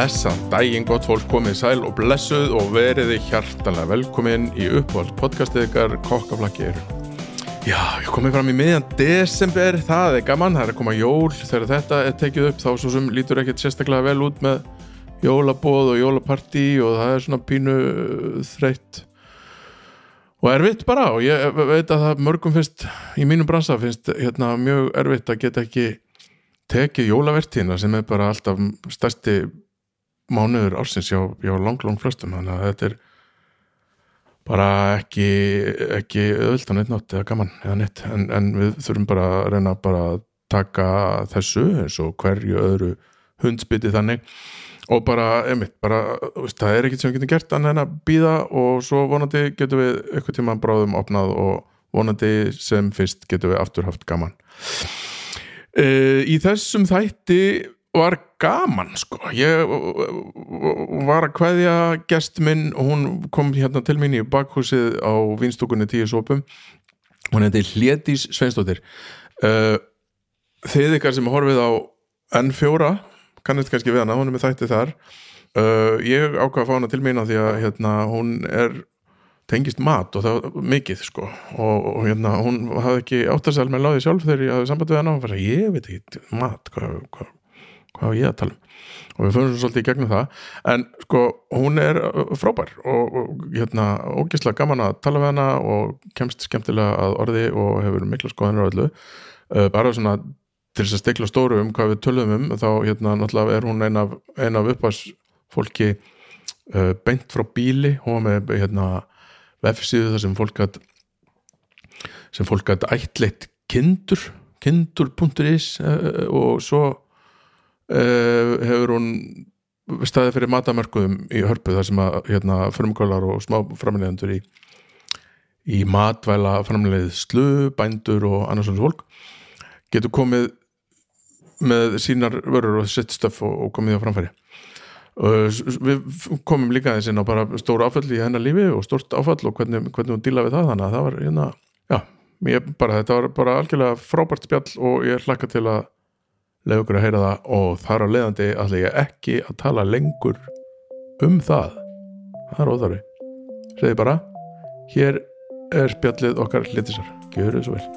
Blessan daginn gott fólk komið sæl og blessuð og veriði hjartanlega velkomin í uppvald podcastið ykkar Kokkaflakki eru. Já, ég komið fram í miðjan desember, það er gaman, það er að koma jól, þegar þetta er tekið upp þá svo sem lítur ekkert sérstaklega vel út með jólabóð og jólapartí og það er svona pínu uh, þreytt og erfitt bara og ég veit að það mörgum finnst, í mínum bransa finnst hérna mjög erfitt að geta ekki tekið jólavertíðina sem er bara alltaf stærsti mánuður ársins hjá, hjá lang, lang flestum þannig að þetta er bara ekki ekki öðvöld á neitt nátt eða gaman eða neitt. En, en við þurfum bara að reyna bara að taka þessu eins og hverju öðru hundsbytti þannig. Og bara, einmitt, bara veist, það er ekkert sem við getum gert annað en að býða og svo vonandi getum við eitthvað tíma bráðum opnað og vonandi sem fyrst getum við aftur haft gaman. Uh, í þessum þætti var gaman sko. Ég var að kveðja gest minn og hún kom hérna til mín í bakhúsið á vinstúkunni tíu sopum. Hún heiti Hlétís Sveinstóttir uh, þið ykkar sem horfið á N4 kannist kannski við hana, hún er með þætti þar. Uh, ég ákvaða að fá hana til mín því að hérna, hún er tengist mat og það var mikið sko. Og, og hérna hún hafði ekki áttarsal með láði sjálf þegar ég hafði samband við hana. Og hún var að ég veit ekki mat hvað hva, hva var ég að tala um. Og við fannum svolítið í gegnum það. En sko hún er frábær og, og hérna ógislega gaman að tala við hana og kemst skemmtilega að orði og hefur mikla skoðanir á öllu. Uh, bara svona til þess að stekla stóru um hvað við tölum um þá hérna náttúrulega er hún ein af, ein af uppars fólki uh, beint frá bíli. Hún með hérna vefsíðu þar sem fólk gætt sem fólk gætt ætleitt kindur kindur.is uh, og svo uh, hefur hún staðið fyrir matamörkuðum í hörpu þar sem að hérna, frumkvölar og smá framleiðendur í, í matvæla framleið slu, bændur og annars svona fólk getur komið með sínar vörur og sitt stöf og, og komið á framfæri. Við komum líka þess inn á bara stór áfall í hennar lífi og stórt áfall og hvernig, hvernig hún díla við það þannig að það var hérna, já, bara þetta var bara algjörlega frábært spjall og ég hlakka til að leiða okkur að heyra það og þar á leiðandi ætla ég ekki að tala lengur um það. Það er óþarfi. Segði bara, hér er spjallið okkar litisar, gjör þau svo vel.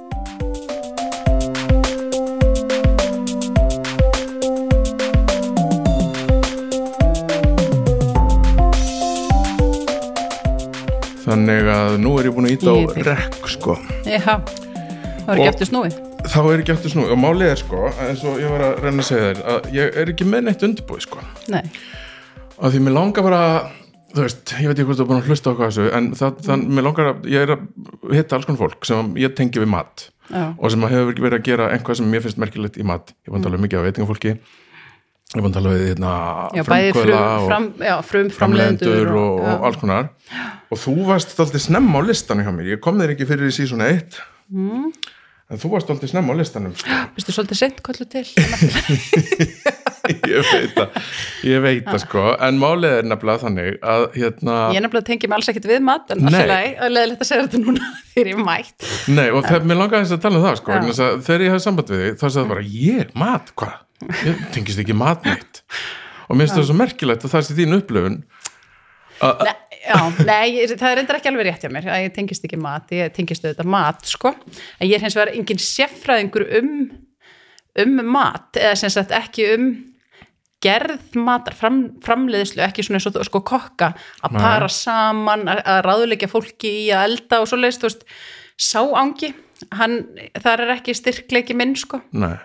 Þannig að nú er ég búin að íta á rekk sko. Já, það var ekki eftir snúið. Þá er ekki eftir snúið og málið er sko, eins og ég var að reyna að segja þér, að ég er ekki með neitt undirbúið sko. Nei. Að því mér langar bara, þú veist, ég veit ekki hvort þú er búin að hlusta hvað þessu, en það, mm. þann, mér langar að, ég er að hitta alls konar fólk sem ég tengi við mat Já. og sem hefur verið að gera einhvað sem mér finnst merkilegt í mat. Ég var að tala um mikið af veitingafólki, ég var að tala við hérna, Já, bæði frumkvöðla frum, og fram, já, frum framleiðendur og, og, já. alls konar og þú varst alltaf snemma á listanum hjá mér ég kom þér ekki fyrir í sísón 1 Mm. En þú varst alltaf snemma á listanum sko. Vistu svolítið sent kollu til? ég veit það ég veit það sko, en málið er nefnilega þannig að hérna Ég nefnilega tengi mig alls ekkit við mat, en alltaf leið, leðilegt að segja þetta núna þegar ég er mætt. nei, og þegar mér langaði þess að tala um það sko, að þegar ég hafði samband við þig þá sagði það bara, ég, mat, hvað? Ég tengist ekki mat neitt og mér finnst það svo merkilegt að það sé þín upplöfun Nei, já, nei, það er reyndar ekki alveg rétt hjá mér, að ég tengist ekki mat, ég tengist auðvitað mat, sko, en ég er hins vegar engin sérfræðingur um, um mat, eða sem sagt ekki um gerð matar, fram, framleiðslu, ekki svona eins og sko kokka, að para saman, að, að ráðuleikja fólki í að elda og svo leiðist, þú veist, sá ángi, hann, þar er ekki styrkleiki minn, sko, nei,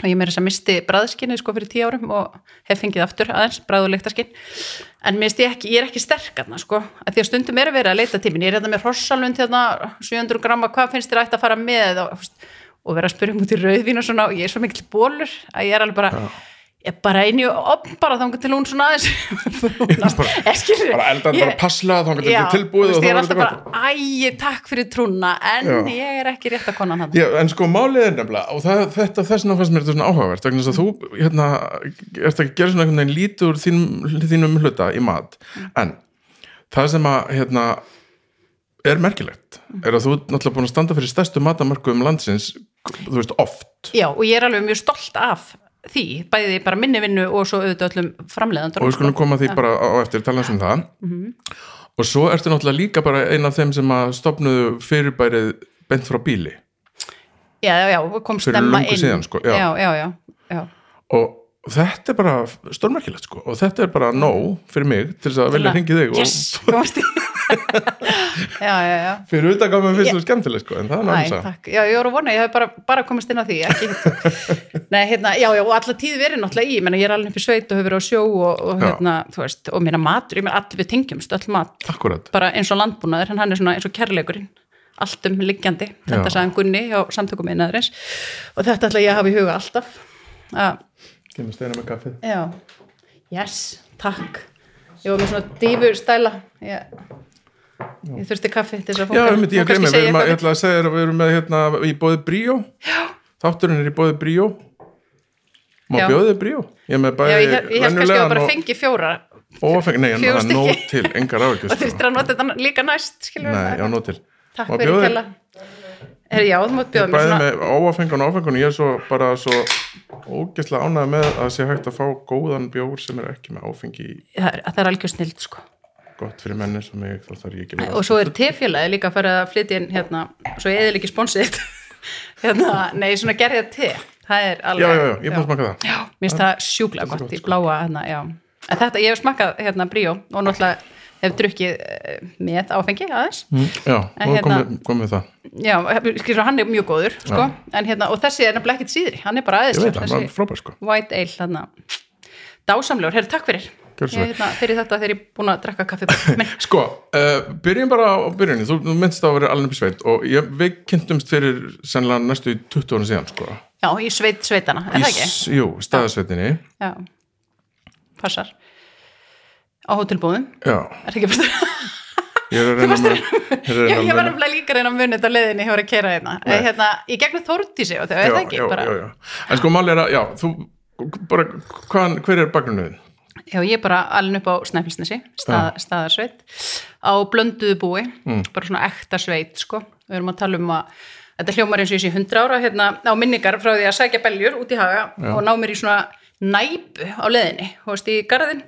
og ég meira þess að misti bræðskinni sko fyrir tíu árum og hef fengið aftur aðeins bræð og leiktarskinn en ég ekki, ég er ekki sterk aðna sko að því að stundum er verið að leita tímin ég er hérna með hrossalund hérna 700 gramma, hvað finnst þér ætti að fara með? Og, og vera að spyrja um út í rauðvín og svona og ég er svo mikil bólur að ég er alveg bara ég er bara í opn bara þá til hún svona aðeins skilur, bara eldan ég- bara passlega þá til tilbúið og ég er alltaf bara, æ, takk fyrir trúna en Já. ég er ekki rétt að konan hann Já, en sko málið er nefnilega og það, þetta þess vegna fannst mér þetta svona áhugavert vegna þess að þú, hérna, ert að gera svona einhvern veginn lítið úr þínum, hluta í mat, en það sem að, hérna er merkilegt, er að þú ert náttúrulega búin að standa fyrir stærstu matamörkuðum landsins þú veist, oft. Já, og ég er alveg mjög stolt af því, bæði bara minni vinnu og svo auðvitað öllum framleiðandur og við skulum koma því bara á eftir tala um það. Og svo ertu náttúrulega líka bara ein af þeim sem að stopnuðu fyrirbærið bent frá bíli. Já, já, já, Fyrir stemma inn. síðan, sko, já. já, já, já, já. og þetta er bara stórmerkilegt sko og þetta er bara nóg fyrir mig til þess að velja hringið þig Yes, komast í Já, já, já. Fyrir mér fyrst þú skemmtileg sko en það er náttúrulega já, ég voru að vona, ég hef bara, bara komist inn á því ekki, Nei, hérna, já, já, og alla tíð verið náttúrulega í, ég menna, ég er alveg í sveit og hefur verið á sjó og, og hérna, þú veist, og mér matur, ég menna, allir við tengjumst, öll mat. Akkurat bara eins og landbúnaður, hann er svona eins og kærleikurinn allt um liggjandi, þetta sagði Gunni á samtökum einnaðurins og þetta ætla ég að hafa í huga alltaf að, kemur steina með kaffið. Já, yes, takk. Ég var með svona dífur stæla. Ég, ég þurfti kaffi til þess að já, fólk um ég gleymi, við erum að, ég eitthvað ætla að segja að við erum með hérna í bóði bríó. Já. þátturinn er í bóði bríó. Má Já. bjóðið bríó? Ég með Já, bæði ég, ég held kannski að bara fengi fjóra. Ófeng, nei, það er stykki. til, engar áhyggjur og sko. þurftir að nota þetta líka næst skilur nei, já, nóg til. Takk fyrir er, já, þú mátt bjóða mér svona með óafengun og áfengun ég er svo bara svo ógeðslega ánægð með að sé hægt að fá góðan bjór sem er ekki með áfengi það er, það er algjör snild sko. Gott fyrir menni sem mig þá þarf ég ekki með og svo er tefélagi líka að fara að flytja inn hérna, svo ég eða ekki sponsið hérna, nei, svona gerðið te. Það er já, alveg já, já, ég er búin að smaka það. Já, mér finnst það sjúklega gott í bláa hérna, já, en þetta, ég hef smakað hérna bríó og náttúrulega hef drukkið eh, með áfengi aðeins. Mm, já, En hérna- komið komi það. Já, skilur, hann er mjög góður sko, en hérna, og þessi er nefnilega ekkert síðri hann er bara aðeins það, það sko. White ale hérna dásamlegur, herri takk fyrir. Ég, hérna, fyrir þetta þegar ég er búin að drekka kaffi minn. Sko, uh, byrjum bara á byrjunni, þú, á að vera alveg sveit og ég, við kynntumst fyrir sennilega næstu í 20 ára síðan, sko. já, í sveit sveitana, er það Í ekki? s- Jú, staðasveitinni, já, passar á hótelbúðum, já, er það ekki bara ég ég ég, ég var nefnilega líka reyna að muni þetta leiðinni hjá að kera hérna, Nei. hérna í gegnum Þórdísi og þau, er það ekki? já, já, já, en sko máli er að, já, þú, bara, hvaðan, hver er bakgrunniðin? Já, ég er bara alveg upp á Snæfellsnesi, stað, staðarsveit, á blönduðu búi, Mm. bara svona ekta sveit, sko. Við erum að tala um að, þetta hljómar eins og ég sé 100 ára, hérna, á minningar frá því að sækja beljur út í haga og ná mér í svona næpu á leðinni, þú veist, í garðin,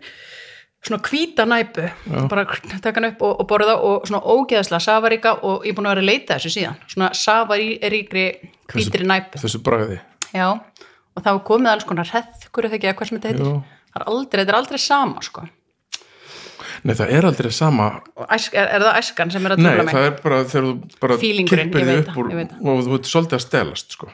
svona hvíta næpu, bara taka hann upp og, og borða og svona ógeðaslega safaríka og ég er búin að vera að leita þessu síðan, svona safaríkri hvítri næpu. Þessu bragði. Já, og var komið alls konar hreð, hverju það ekki að hvað sem þetta heitir. Það er aldrei, þetta er aldrei sama, sko. Nei, það er aldrei sama, æsk, er, er það æskan sem er að nei, trúla mig? það er bara þegar þú bara kippir veit upp og þú ert svolítið að stelast, sko.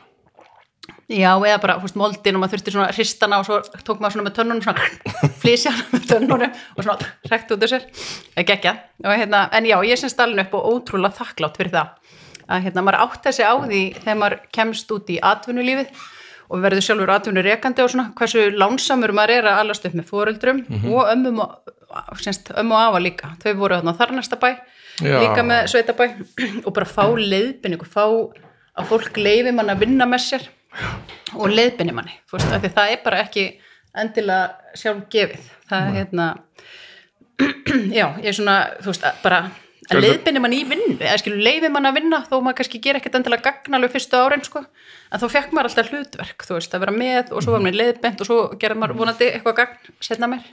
Já, eða bara, fúst, moldin og maður þurfti svona hristana og svo tók maður svona með tönnunum svona flísja með tönnunum og svona rekt út úr sér, ekki ekki hérna, en já, ég sem stalin upp og ótrúlega þakklátt fyrir það. Að hérna, maður átt þessi á því þegar maður kemst út í atvinnulífið og verður sjálfur atvinnurekandi og svona hversu lánsamur maður er að alast upp með foreldrum og ömmum og, semst, ömmu og afa líka, þau voru þarna þarnasta bæ Já. líka með sveitabæ og bara fá leiðbynningu, fá að fólk leiði mann að vinna með sér og leiðbynni manni því það er bara ekki endilega sjálf gefið. Það er hérna já, ég er svona, þú veist, bara að leiðbynni mann í vinnu. Eða skilur leiði mann að vinna þó maður kannski gera ekkert endilega gagnalegu fyrstu árin sko. En þá fekk maður alltaf hlutverk, þú veist, að vera með og svo var maður leiðbent og svo gerði maður vonandi eitthvað gagn setna mér.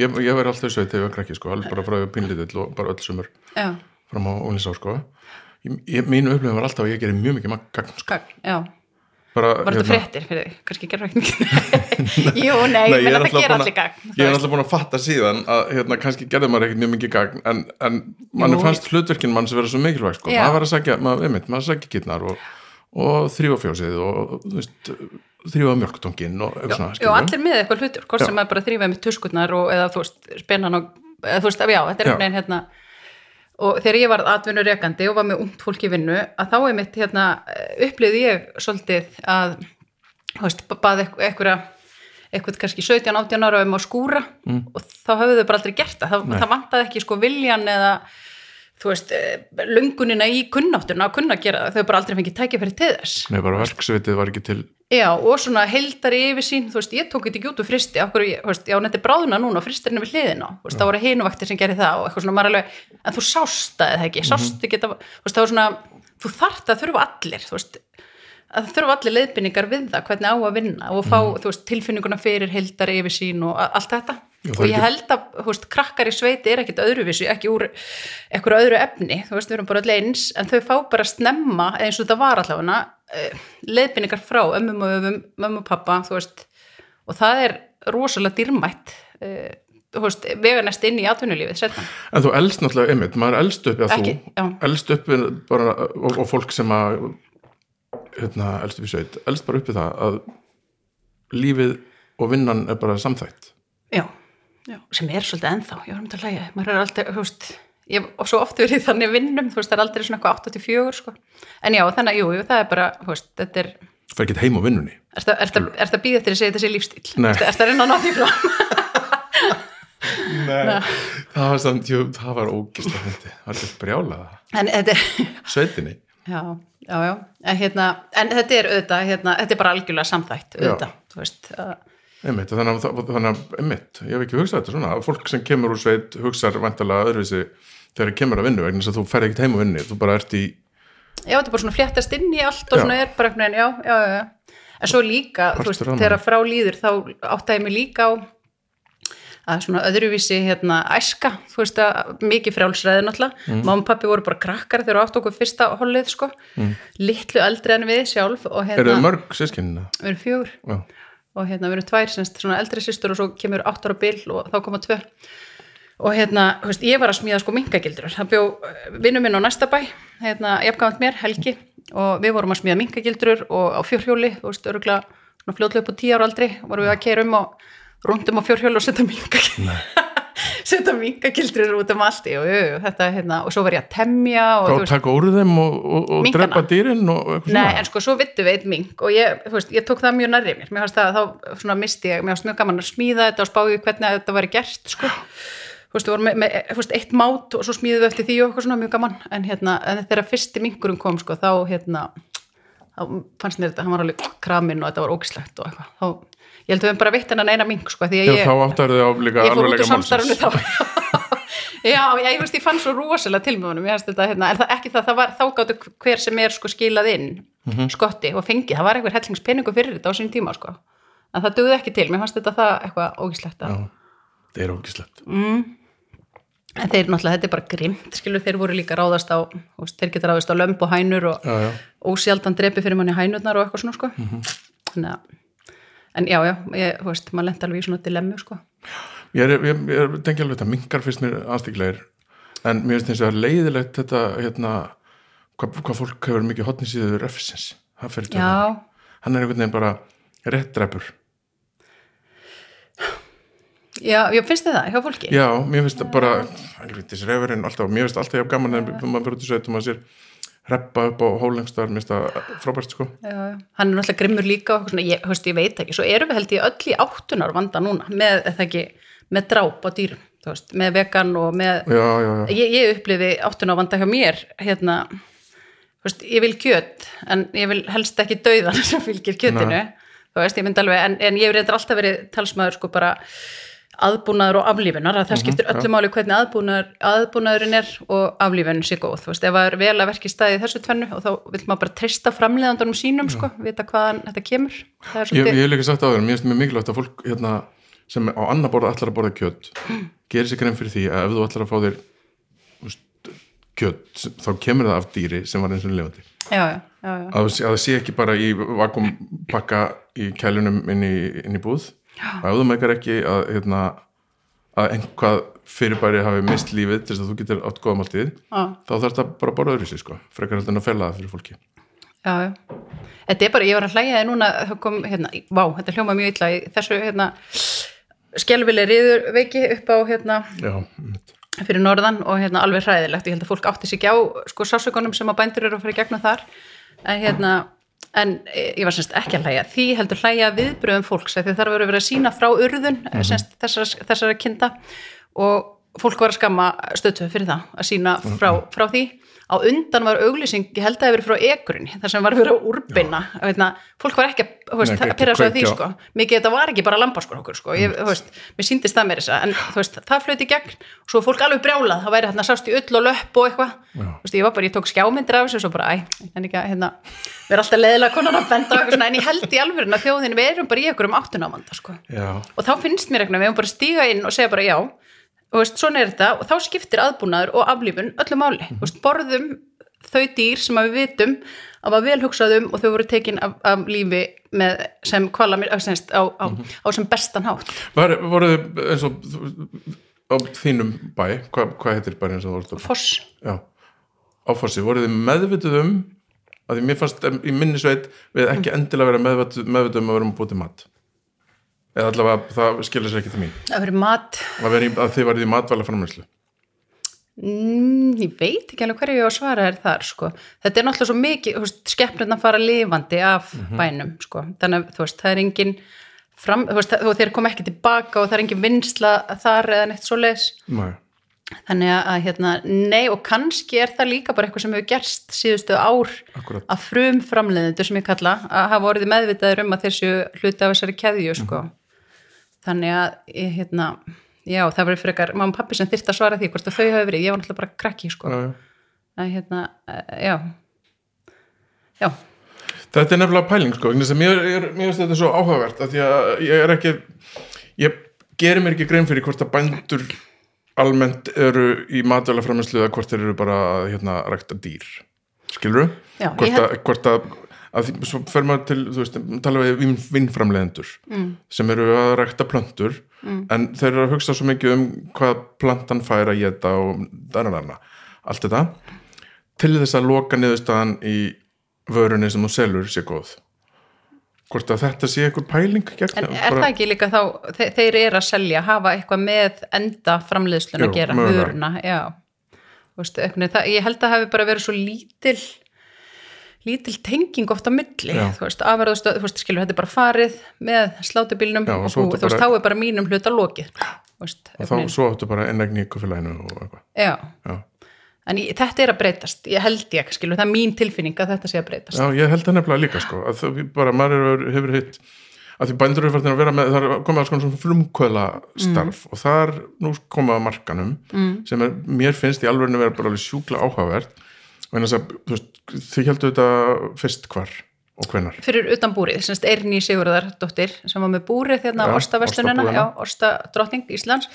Ég, ég verði alltaf sveit þegar ég var krakki, sko, alveg bara frá því að pínlítill og bara öll sumur já, fram á ólinsá, sko. Ég, mínu upplifin var alltaf að ég gerir mjög mikið gagn, sko. gagn, Bara, var þetta fréttir fyrir þig, kannski gerði ekki jú, nei, Nei, menn er náttúrulega gera búin allir að- gagn Ég er alltaf búin að fatta síðan að hérna, kannski gerði maður ekkert mjög mikið gagn en, en mann fannst hlutverkin mann sem vera svo mikilvæg sko. Maður var að sækja, maður, einmitt, maður sækja kittnar og, og þrjú og og þú veist, þrjóða mjölktongin og eitthvað svona, skilurðu. allir með eitthvað hlutur, hvort sem er bara að þrýfa með tuskurnar og eða þú veist, spennan og eða þú veist, já, þetta er einhvern veginn hérna og þegar ég var atvinnurekandi og var með ungt fólk í vinnu, að þá er mitt hérna, upplýði ég svolítið að, veist, baði eitthvað eitthvað kannski 17-18 ára um að skúra Mm. og þá höfðu þau bara aldrei gert það, það, það vantaði ekki sko viljan eða þú veist, eh, löngunina í kunnáttuna að kunna gera það, þau bara aldrei fengið tækifæri til þess. Nei, bara verksvitið var ekki til. Já, og svona heldari yfir sín, þú veist, ég tók þetta ekki út úr fristi, okkur, ég, þú veist, já, er bráðuna núna fristirinn við hliðina, þú veist, það voru hinuvaktir sem gerir það og eitthvað svona, maður alveg, en þú sást það eða ekki, sást ekki, þetta, þú veist, það var svona, þú þarft að þurfa allir, þú veist, að það þurfa allir leiðbynningar við það, hvernig á að vinna og fá, þú veist, tilfinninguna fyrir heldari yfir sín og allt þetta. Það og ég held að, þú veist, krakkar í sveiti er ekkit öðruvísu, ekki úr eitthvað öðru efni, þú veist, við erum bara öll eins, en þau fá bara snemma, eins og það var allavega, uh, leiðbynningar frá ömmum og öfum, mömmu og pappa, þú veist, og það er rosalega dýrmætt, uh, þú veist, veganest inn í atvinnulífið, setna. En þú elst náttúrulega einmitt, maður elst upp, Ekki, þú, já. elst upp bara, og, og fólk sem að hérna, elst upp í sveit, elst bara upp við það að lífið og vinnan er bara samþætt. Já, já, sem er svolítið ennþá, ég var um að hlæja, maður er alltaf, þú veist, ég hef svo oft verið þannig vinnum, þú veist, það er aldrei svona eitthvað 84, sko, en já, þannig, jú, jú, það er bara, þú veist, þetta er, Það fer ekki heim á vinnunni. er er er það býða til að segja þetta sé lífstíl, Nei. er það, er það reyna að ná því frá? Nei. Það var samt, jú, það var ógislega myndi. Það var alltaf brjálaða. En þetta er, Sveitinni. já, já, já, en hérna, en þetta er auðvitað, hérna, þetta er bara algjörlega samþætt, auðvitað, að, Einmitt, þannig að, þannig að, einmitt, ég hef ekki hugsað þetta svona, fólk sem kemur úr sveit hugsar vantarlega öðruvísi þegar það kemur að vinnu, vegna þess að þú fer ekkert heim á vinnu, þú bara ert í, já, þetta er bara svona fléttast inn í allt og Já. svona er bara einhvern veginn, já, já, já, já. En svo líka, þú Partur veist, af manni. þegar frá líður þá áttaði mig líka á að svona öðruvísi hérna æska, þú veist að mikið frjálsræði náttúrulega, mm. mamma og pappi voru bara krakkar þegar átt okkur fyrsta hollið sko, litlu eldri en við sjálf og eru hérna, þið mörg sískinina? við erum fjögur Já, og hérna við erum tvær semst svona eldri systur og svo kemur átt ára bil og þá koma tvö. Og hérna, veist, ég var að smíða sko minkagildur, það bjó vinnu minn á næsta bæ, hérna, jafnkvæmt mér, Helgi. Og við vorum að smíða minkagildur og á fjórhjóli, þú veist, örgulega svona fljótlega upp á tíu ára aldri, vorum við að keira um og rundum á fjórhjóli og setja minkagildur setja minkagildur út um allt jú, jú, jú, þetta, hérna, og svo var ég að temja og taka úr þeim og, og, og drepa dýrin og Nei, en sko, svo vittu við eitt mink og ég, veist, ég tók það mjög nærri mér. Mér fannst það, þá svona misti ég, mér fannst mjög gaman að smíða þetta og spáði hvernig þetta væri gert sko, þú veist, við vorum með, með veist, eitt mát og svo smíðum við eftir því og eitthvað svona mjög gaman, en hérna, en þegar fyrsti minkurinn kom, sko, þá hérna þá fannst mér þetta, hann var alveg kraminn og þetta var ógislegt og eitthvað, þá ég held að við höfum bara veitt hennan eina mink, sko, því að Já, ég þá áttar þið á líka ég fór út alvarlega úr samstarfinu málsins. þá. Já, já, ég veist, ég fann svo rosalega til með honum, þetta, hérna, en það, ekki það, það var, þá gáttu hver sem er sko skilað inn Mhm. skotti og fengið, það var einhver hellingspenningu fyrir þetta á sín tíma, sko, en það dugði ekki til. Mér fannst þetta það eitthvað ógislegt að Já, það er ógislegt. en þeir náttúrulega, þetta er bara grimt skilur, þeir voru líka ráðast á veist, þeir geta ráðast á lömb og hænur og ósjaldan drepi fyrir manni hænurnar og eitthvað svona, sko. Mhm. þannig að en já, já, ég, þú veist, maður lenti alveg í svona dilemmu, sko. Ég er, ég, ég er tengi alveg þetta, minkar finnst mér aðstíklegir, en mér finnst og það leiðilegt þetta, hérna, hvað, hvað fólk hefur mikið hotni síður refsins. Það fer ekki já, Hann er einhvern veginn bara rétt drepur. já, ég finnst þið það hjá fólki? Já, mér finnst það bara, þessi refurinn alltaf, mér finnst alltaf jafn gaman en maður fyrir út í sveit og maður sér reppa upp á hólengstar, mér finnst það frábært sko. já, já. hann er náttúrulega grimmur líka og svona, ég, veist, ég veit ekki, svo erum við held ég öll í áttunar vanda núna með, ekki, með dráp á dýrum, veist, með vegan og með, Já, ég, ég upplifi áttunar vanda hjá mér, hérna veist, ég vil kjöt en ég vil helst ekki dauðan sem fylgir þú veist, ég alveg en, en ég reyndar alltaf verið talsmaður sko bara aðbúnaður og aflífunar að það skiptir öllu máli hvernig aðbúnaður, aðbúnaðurinn er og aflífunin sé góð, þú veist, ef það er vel að verki staði þessu tvennu og þá vil maður bara treysta framleiðandunum sínum, sko, vita hvaðan þetta kemur. Ég, hef líka sagt þér, mér finnst mjög mikilvægt að fólk hérna, sem á annar borða ætlar að borða kjöt gerir sér grein fyrir því að ef þú ætlar að fá þér veist, kjöt, þá kemur það af dýri sem var eins og lifandi. já, já, já, já. Að, að það sé ekki bara í vakumpakka í kælunum inn í, inn í búð og ef þú meikar ekki að, hérna, að einhvað fyrirbæri hafi mist lífið til þess að þú getur átt góða máltíð þá þarf það bara að borða öðru sér sko, frekar heldur en að fela það fyrir fólki. já, þetta er bara, ég var að hlæja þið núna þá kom, hérna, vá, þetta hljóma mjög illa þessu, hérna, skelvileg riðurveiki upp á, hérna já, fyrir norðan og hérna alveg hræðilegt, ég held að fólk átti sig ekki á sko sásökunum sem að bændur eru að fara í gegnum þar. En hérna en eh, ég var semst ekki að hlæja því heldur hlæja viðbröðum fólks því þar voru verið að sína frá urðun mm -hmm. semst þessara, þessara kinda og fólk var að skamma stötu fyrir það að sína frá, frá því á undan var auglýsing, ég held að það hefur verið frá ekurinn, þar sem var verið að úrbinna. Veitna, fólk var ekki að pyrra svo að því á- sko. Mikið þetta var ekki bara lambaskor okkur sko. Ég, veist, mér síndist það mér þess að en veist, það flöyti í gegn. Svo fólk alveg brjálað það væri hérna sást í ull og löpp og eitthvað. Ég var bara, ég tók skjámyndir af þessu og svo bara, æ, en ekki að hérna vera alltaf leðilega konan að benda eitthvað svona. En ég held í alvörin að þjóðin við erum bara í ykkur um áttunávanda sko og þá finnst mér eitthvað, við erum bara að stíga inn og segja bara já, og veist, svona er þetta og þá skiptir aðbúnaður og aflífun öllu máli, mm veist, borðum þau dýr sem við vitum að var vel hugsað um og þau voru tekin af, af lífi með sem kvala á, á, á sem bestan hátt. Var, voru þið eins og á þínum bæ, hvað, hvað heitir bæ eins og þú voru foss, já, áfossi, voru þið meðvituð um að því mér fannst í minni sveit við ekki endilega vera meðvituð um að vera um til mat eða allavega það skilur sér ekki til mín það verið mat að, vera í, að þið varðið í matvæla framræslu mm, ég veit ekki alveg hverju ég á að svara er þar sko. þetta er náttúrulega svo mikið skeppnirna fara lifandi af bænum sko. þannig að þú veist, það er engin fram, þú veist, þú þeir kom ekki tilbaka og það er engin vinsla þar eða neitt svo leis Nei. þannig að hérna, nei og kannski er það líka bara eitthvað sem hefur gerst síðustu ár Akkúrat. að frum framleiðendur sem ég kalla að hafa orðið meðvitaður um að þessu hluti af þessari keðju sko. Þannig að ég, hérna, já það verið frekar mamma og pappi sem þyrst að svara því hvort þau hafi verið ég var náttúrulega bara krakki sko. Já, að hérna, eh, já. Já, Þetta er nefnilega pæling sko, mér, finnst þetta svo áhugavert að að ég er ekki ég gerir mér ekki grein fyrir hvort að bændur almennt eru í matvæla framherslu eða hvort þeir eru bara að hérna, rækta dýr. Skilur Já, hvort, að, hvort að, að því, svo fer maður til, þú veist, tala við vin, vinnframlegendur mm. sem eru að rækta plöntur mm. en þeir eru að hugsa svo mikið um hvað plantan fær að geta og dana, allt þetta. Til þess að loka niðurstaðan í vörunni sem þú selur sé góð. Hvort að þetta sé eitthvað pæling gegn, en er það ekki líka þá þe þeir eru að selja, hafa eitthvað með enda framleiðslun að gera vöruna, já. Þú veist, eitthvað, það, ég held að hafi bara verið svo lítil lítil tenging oft á milli Já. þú veist, afverðastöð, þú veist, skilur, þetta er bara farið með slátubílnum og og ertu þú veist, þá er bara mínum hluta lokið þú veist, og þá svo áttu bara ennægni í kufélaginu og eitthvað já, já. en ég, þetta er að breytast ég held ég, skilur, það er mín tilfinning að þetta sé að breytast já, ég held það nefnilega líka sko að það bara, maður er, hefur hitt að því bændur eru farin að vera með, það er komið alls konar svona frumkvöla starf og það er nú komið að markanum mm. sem er, mér finnst í alveg vera bara alveg sjúkla áhugavert þið heldur þetta fyrst hvar og hvenar fyrir utan búrið, semst Eirni Sigurðar dóttir sem var með búrið Já, á Orstaverslunina, ostabúðina. já, Orsta drottning Íslands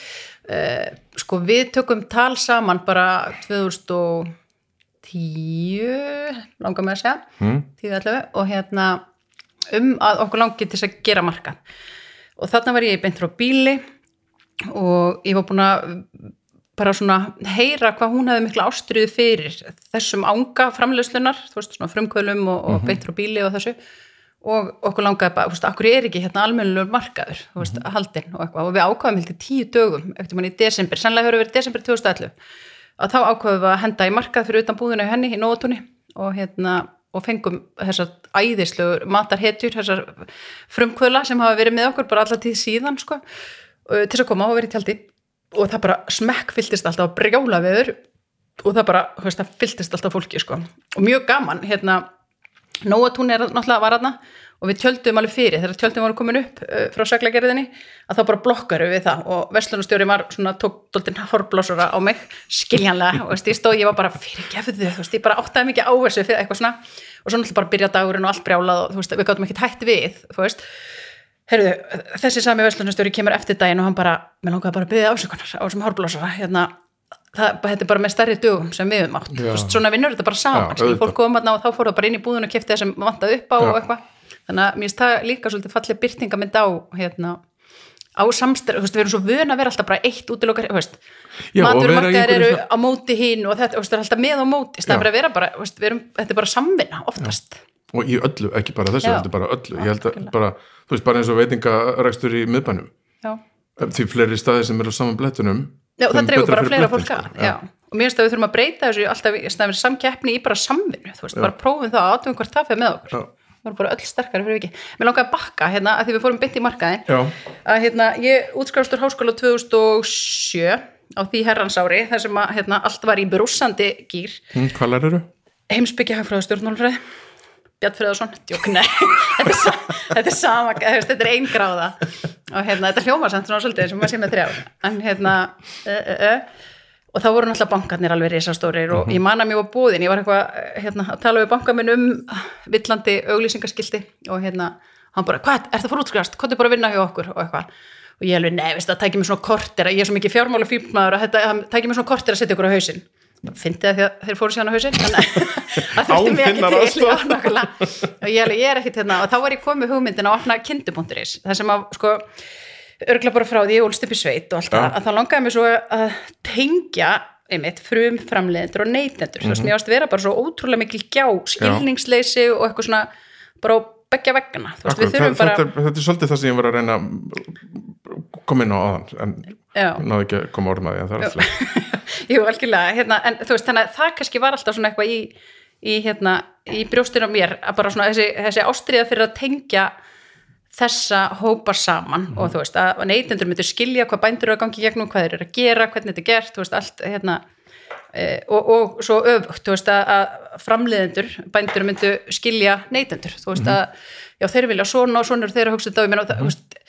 uh, sko við tökum tal saman bara 2010 langar með að segja mm. 10-11 og hérna um að okkur langi til þess að gera markað og þarna var ég beint frá bíli og ég var búin að bara svona heyra hvað hún hefði mikla ástriðu fyrir þessum ánga framleyslunar, þú veist, svona frumkvölum og, og beint frá bíli og þessu. Og okkur langaði bara, þú veist, akkur er ekki hérna almennilegur markaður, þú veist, haldinn og eitthvað. Og við ákvaðum heldur tíu dögum eftir manni í desember, sannlega hefur verið desember 2011 að þá ákvaðum við að henda í markað fyrir utan búðinu henni í Nóatúni og hérna og fengum þessar æðislegur matarhetjur, þessar frumkvöla sem hafa verið með okkur bara alla tíð síðan sko, til að koma og verið tjaldi og það bara smekk fylltist alltaf að brjála viður og það bara, þú veist, það fylltist alltaf fólki sko. og mjög gaman, hérna Nóatún er náttúrulega var aðna og við tjöldum alveg fyrir, þegar tjöldum voru komin upp uh, frá seglagerðinni, að þá bara blokkaru við það. Og verslunarstjóri var svona tók doldin horblásara á mig, skiljanlega og veist, ég stóð, ég var bara fyrir gefðu þú veist, ég bara áttaði mikið á þessu fyrir eitthvað svona. Og svo náttúrulega bara byrja dagurinn og allt brjálað og þú veist, við gátum ekki hætt við, þú veist Heyrðu, þessi sami verslunarstjóri kemur eftir daginn og hann bara, mér langaði bara að byggja ásökunar á þessum horblásara, hérna það, þetta er bara með stærri dugum sem við höfum átt. Já. Þú veist, svona vinnur þetta bara saman Já, fólk kom þarna og þá fór það bara inn í búðun og kefti það sem vantaði upp á Já. og eitthvað. Þannig að mér finnst það líka svolítið fallið byrtingamind á hérna, á samstæð, við erum svo vön að vera alltaf bara eitt vera í markaðir eru einhverju á móti hinn og þetta, þú veist, það er alltaf með á móti, það er bara að vera bara, þú veist, við erum, þetta er bara samvinna oftast og í öllu, ekki bara þessu, Já. þetta er bara öllu. Ég held að bara, þú veist, bara eins og veitingarækstur í miðbænum. Já, því fleiri staðir sem eru á saman blettunum já það dreifur bara fleira fólk að sko. já. og mér finnst að við þurfum að breyta þessu alltaf samkeppni í bara samvinnu þú veist, bara prófum það og átum hvort það fyrir með okkur. Já. það var bara öll sterkari fyrir ekki mér langaði að bakka hérna að því við fórum beint í markaðin já, að hérna, ég útskrafstur háskóla 2007 á því herransári þar sem að hérna, allt var í brúsandi gýr hm, hvað lærir eru? heimsbyggja hagfræða Björn Freðarsson, djók, nei. Þetta er, sa- þetta er sama, þetta er ein gráða. Og hérna, þetta hljóma samt svona svolítið sem maður sé með þrjá en hérna uh, uh, uh, og þá voru náttúrulega bankarnir alveg risastórir og ég man að mér var búðin, ég var eitthvað hérna, að tala við bankaminn um villandi auglýsingaskilti og hérna hann bara, hvað, er það fór útskrifast, hvað er bara að vinna hjá okkur. Og eitthvað. Og ég alveg, nei, veist það tækir mér svona kortir ég er svo mikið fjármála fílmaður að þetta það tækir mér svona kortir að setja ykkur á hausinn fyndi það því að þeir fóru síðan á hausinn þannig að það þurfti þinnar ekki til og ég, ég er ekkit hérna og þá var ég komið hugmyndin að opna kindu.is það sem að sko örgla bara frá því ég ólst upp í sveit og allt það Já. að það langaði mig svo að tengja einmitt frum framleiðendur og neytendur. Þú veist, mér ást vera bara svo ótrúlega mikil gjá skilningsleysi og eitthvað svona bara á beggja veggana þetta, er, svolítið það sem ég var að reyna að koma inn á aðan en. Náðu ekki að koma orðum að því en það er alltaf Jú, algjörlega, hérna, en þú veist, þannig að það kannski var alltaf svona eitthvað í, í, hérna, í brjóstinu á mér, að bara svona þessi, þessi ástriða fyrir að tengja þessa hópa saman og þú veist, að neytendur myndir skilja hvað bændur eru að gangi gegnum, hvað þeir eru að gera, hvernig þetta er gert, þú veist, allt, hérna, e, og, og svo öfugt, þú veist, að, að framleiðendur, bændur myndu skilja neytendur, þú veist, að, já, þeir vilja svona og svona eru þeir að hugsa þetta og ég meina, það, þú veist, e,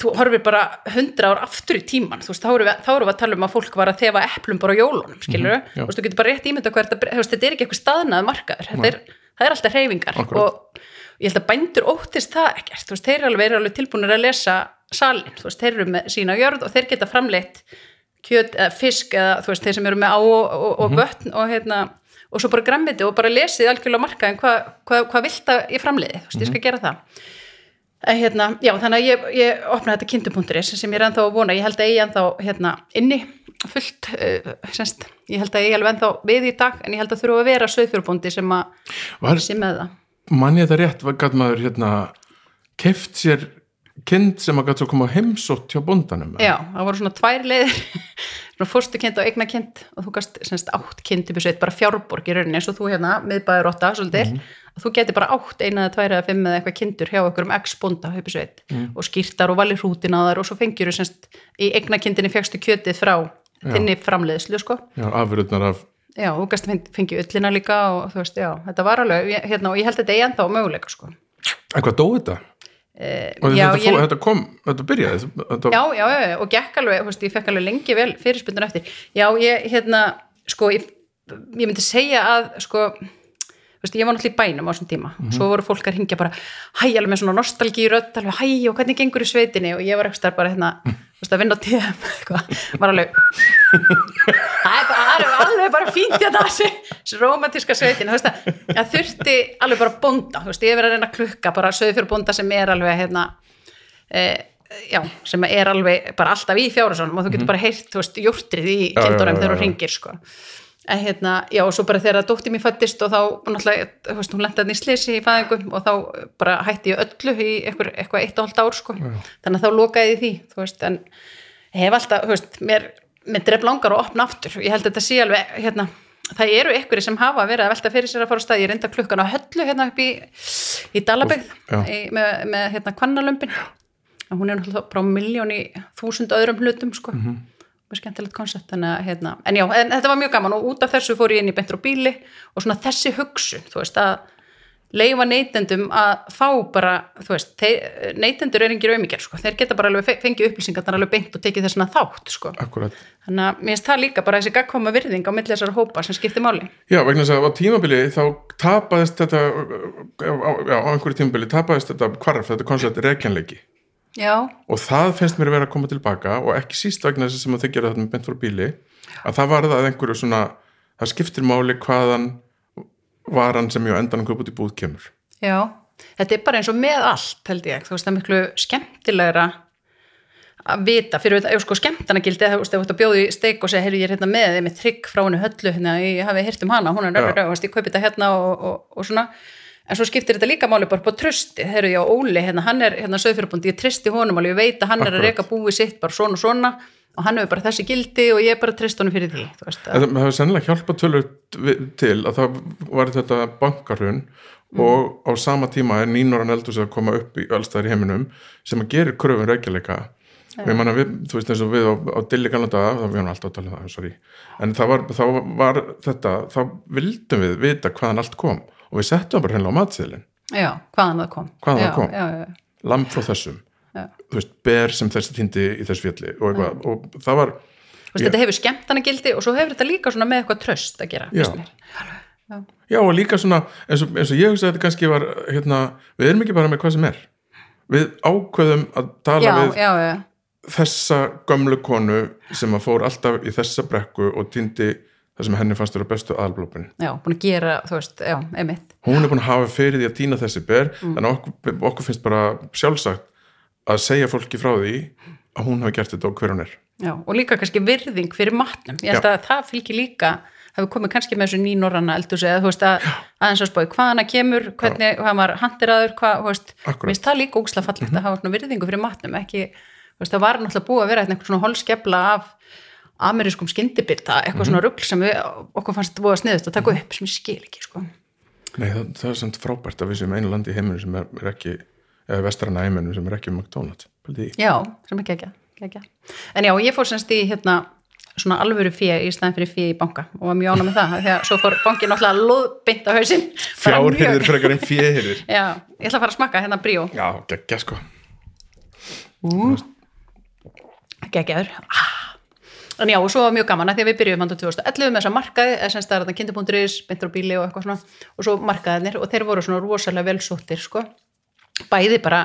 þú horfir bara hundra ár aftur í tíman þú veist, þá erum við, við að tala um að fólk var að þefa eplum bara á jólunum, skilur Mhm, já. þú veist, þú getur bara rétt ímynda hvert að, þú veist, þetta er ekki eitthvað staðnað markaður, þetta er, það er alltaf hreyfingar Akkúrat. og ég held að bændur óttist það ekkert, þú veist, þeir eru alveg, eru alveg tilbúinir að lesa salin, þú veist, þeir eru með sína jörð og þeir geta framleitt kjöt eða fisk eða þú veist, þeir sem eru með á og, og, og vötn og hérna og svo bara hérna, já, þannig að ég, ég opnaði þetta kindu.is sem ég er ennþá að vona, ég held að ég er ennþá hérna, inni fullt, uh, semst, ég held að ég er alveg ennþá við í dag, en ég held að þurfa að vera söðfjörbúndi sem að sé með það. mann ég þetta rétt, gæt maður hérna keft sér kind sem að gæt svo koma á heimsótt hjá bóndanum Já, það voru svona tvær leiðir, svona fórstu kind og eigna kind og þú gast semst átt kind upp í sveit, bara fjárborg í rauninni eins og þú hérna, miðbæður åtta, svolítil, að þú geti bara átt eina eða tvær eða fimm eða eitthvað kindur hjá okkur um x-bónda upp í sveit og skýrtar og valir hrútin á þar og svo fengjur þú semst í eigna kindinni fegstu kjötið frá þinni framleiðslu, sko. Já, afurðnar af Já, þú gast fengið ullina líka og þú veist, já, þetta var alveg, hérna, og ég held að þetta er ennþá möguleika, sko. En hvað dó þetta? Og já, þetta, ég- fó, þetta kom, þetta byrjaði þetta, já, já, já, og gekk alveg, veist, ég fekk alveg lengi vel fyrirspundun eftir. Já, ég, hérna, sko, ég, ég myndi segja að, sko, veist, ég var náttúrulega í bænum á þessum tíma. Og svo voru fólk að ringja bara, hæ, alveg með svona nostalgírödd, alveg, hæ, og hvernig gengur í sveitinni? Og ég var eitthvað bara, hérna, þú veist, að vinna á tíðum, eitthvað, var alveg, það er er alveg bara fínt þetta, þessi, romantíska sveitin, þú veist, að það þurfti alveg bara bónda, þú veist, ég hef verið að reyna að klukka bara sögðu fyrir bónda sem er alveg, hérna, eh, já, sem er alveg bara alltaf í fjárasónum og þú getur bara heyrt, þú veist, júrtrið í Mhm. kindunum þegar þú ringir, sko en hérna, já, og svo bara þegar dóttir mér fættist og þá, náttúrulega, veist, hún lentaði í slisi í fæðingum og þá bara hætti ég öllu í eitthvað, eitthvað eitt og halvt ár, sko. Þannig að þá lokaði því, þú veist, en hef alltaf, þú veist, mér, mér dref langar að opna aftur, ég held að þetta sé alveg, hérna, það eru einhverjir sem hafa verið að velta fyrir sér að fara á stað, ég reynda klukkan á höllu hérna upp í, í Dalabegð Já. með, með hérna kvannalömpin og hún er náttúrulega bara á miljón í þúsund öðrum hlutum sko. Mhm. mjög skemmtilegt koncept. Að hérna, en já, en þetta var mjög gaman og út af þessu fór ég inn í bentur og bíli og svona þessi hugsun, þú veist að leifa neytendum að fá bara, þú veist, þeir, neytendur er engir auðmikjar, sko, þeir geta bara alveg fe- fengið upplýsingar þannig alveg beint og tekið þessna þátt, sko. Akkurat. Þannig að mér finnst það líka bara þessi gagkoma virðing á milli þessar hópa sem skiptir máli. Já, vegna þess að á tímabili þá tapaðist þetta já, á einhverju tímabili tapaðist þetta hvarf, þetta koncept rekjanleiki já, og það finnst mér að vera að koma tilbaka og ekki síst vegna þess að þið gera þetta með bent frá bíli að það var það að einhverju svona það skiptir máli hvaðan varan sem ég á endanum kaup út í búð kemur. Já. Þetta er bara eins og með allt, held ég. Þú veist, það er miklu skemmtilegra að vita, fyrir þetta, sko skemmtanagildi eða þú veist, ef þú ert að bjóði steik og segja, heyrðu, ég er hérna með þeim með trygg frá henni höllu, hérna, ég hafi heyrt um hana hún er Já. röfur, þú veist, ég kaupi þetta hérna og, og, og svona en svo skiptir þetta líka máli bara på trösti þegar ég á Óli, hérna, hann er hérna sögfyrirbúndi, ég trösti honum alveg, ég veit að hann er að Akkurat. reyka búið sitt bara svona og svona. Og hann hefur bara þessi gildi og ég er bara tröst honum fyrir því Það hefur sennilega hjálpað tölur til að það var þetta bankarhrun og á sama tíma er nýnoran eldhús að koma upp í allstæðar í heiminum sem að gerir kröfun reykjaleika og ég manna við, þú veist eins og við á, á Dilli það við erum alltaf að tala um það, sorry. En það var, var þetta þá vildum við vita hvaðan allt kom og við settum bara hennilega á matsiðlinn já, hvaðan það kom. Hvaðan það já, kom. já, já, lamb frá þessum, Já. þú veist, ber sem þessi týndi í þessu fjalli og, eitthvað, og það var Þú veist, þetta hefur skemmtana gildi og svo hefur þetta líka með eitthvað tröst að gera Já. og líka svona eins og, eins og ég hugsa að þetta kannski var hérna, við erum ekki bara með hvað sem er. Við ákveðum að tala já, við já, já, þessa gömlu konu sem að fór alltaf í þessa brekku og týndi það sem henni fannst vera bestu aðalblópin. Já, búin að gera þú veist, já, einmitt. Hún er búin að hafa fyrir því að týna þessi ber Mm. að okkur, okkur finnst bara sjálfsagt að segja fólki frá því að hún hafi gert þetta og hver hún er. Já, og líka kannski virðing fyrir matnum. Ég held Já. að það fylgir líka hefur komið kannski með þessu nýnorranna eldhúsi eða þú veist að aðeins að spáði hvaðan að kemur hvernig, hvað maður handiraður hvað, þú veist, minnst það líka ógsla fallegt að hafa svona virðingu fyrir matnum ekki, þú veist, það var náttúrulega búið að vera einhvern svona amerískum eitthvað svona rugl sem við, okkur fannst þetta búið að sniðust að taka upp sem ég skil ekki, sko. Nei, það, það er samt frábært að við séum einu landi í heiminu sem er, er ekki eða vestrana heiminu sem er ekki McDonalds Pældi því. Já, sem ekki ekki, ekki. En já, ég fór semst í hérna svona alvöru fíu í staðin fyrir fíu í banka og var mjög ána með það, því að svo fór bankin loðbeint á hausinn. Mjög- frekar en fjörhyrðir Já, ég ætla að fara að smakka hérna bríó. Já, geggja sko. Gekkjaður ah. En já, og svo var mjög gaman að því að við byrjuðum hann 2011 með þessa markaði, eða semst það er þetta kindur.is, beintur á bíli og eitthvað svona og svo markaðinir og þeir voru svona rosalega velsóttir sko, bæði bara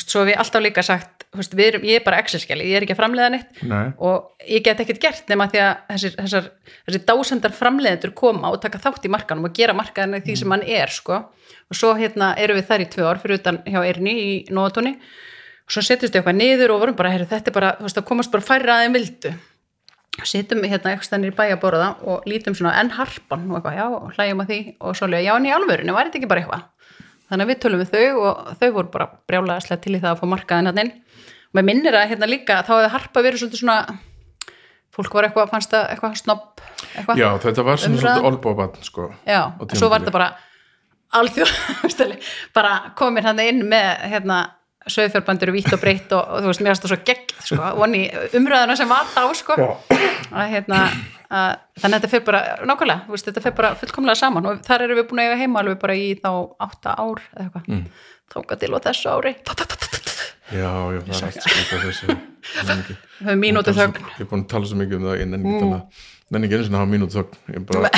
svo ég alltaf líka sagt veist, við erum, ég er bara Excel-skjali, ég er ekki að framleiða neitt Nei. og ég get ekkert gert nema því að þessir, þessar, þessir dásendar framleiðendur koma og taka þátt í markanum og gera markaðinu því sem hann er sko. og svo hérna erum við þar í tvö ár fyrir utan hjá Erni í Nóatóni og svo setjumst við eitthvað niður og vorum bara, heyrðu, þetta er bara, þú veist, það komast bara færri aðeim vildu setjum við hérna eitthvað stannir í bæja að borða og lítum svona enn harpan og eitthvað, já, og hlægjum að því og svo lega, já, en í alvörinu, var þetta ekki bara eitthvað? Þannig að við tölum við þau og þau voru bara brjálæðislega til í það að fá markaðin hann inn. Og mér minnir að hérna líka þá hefði harpa verið svolítið svona fólk var eitthvað, fannst það eitthvað snobb eitthvað, Já, þetta var svona svolítið olbóbann sko já og svo var þetta bara alþjóð, bara komir hann inn með hérna sögfjörbandur vítt og breytt og, og þú veist, mér varst það svo gegn sko, voni umræðuna sem var þá sko. Að hérna að, þannig að þetta fyrir bara, nákvæmlega þú veist, þetta fyrir bara fullkomlega saman. Og þar erum við búin að eiga heima alveg bara í þá átta ár eða eitthvað, mm. þóka til og þessu ári. Já, já, það er allt sko þessu. Við höfum mínútu þögn. Ég er búin að tala svo mikið um það, ég nenni ekki tala. Nenni ekki einu sinni að hafa mínútu þögn Ég bara,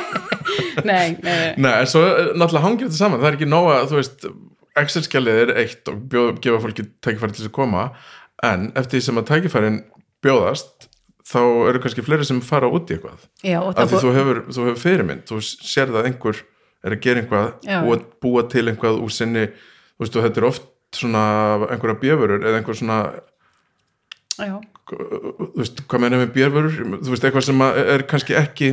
nei, nei, nei, nei, en svo eh, náttúrulega hangir þetta saman, það er ekki nóga, þú veist Excel-skjalið er eitt og bjóð, gefa fólki tækifæri til þess að koma en eftir því sem að tækifærin bjóðast þá eru kannski fleiri sem fara út í eitthvað. Já, af því þú hefur, þú hefur fyrirmynd þú sér það að einhver er að gera eitthvað Já. og búa til eitthvað úr sinni þú veist og þetta er oft svona einhverja bjöfurur eða einhver svona já, þú veist, hvað meina með björfurur þú veist, eitthvað sem er kannski ekki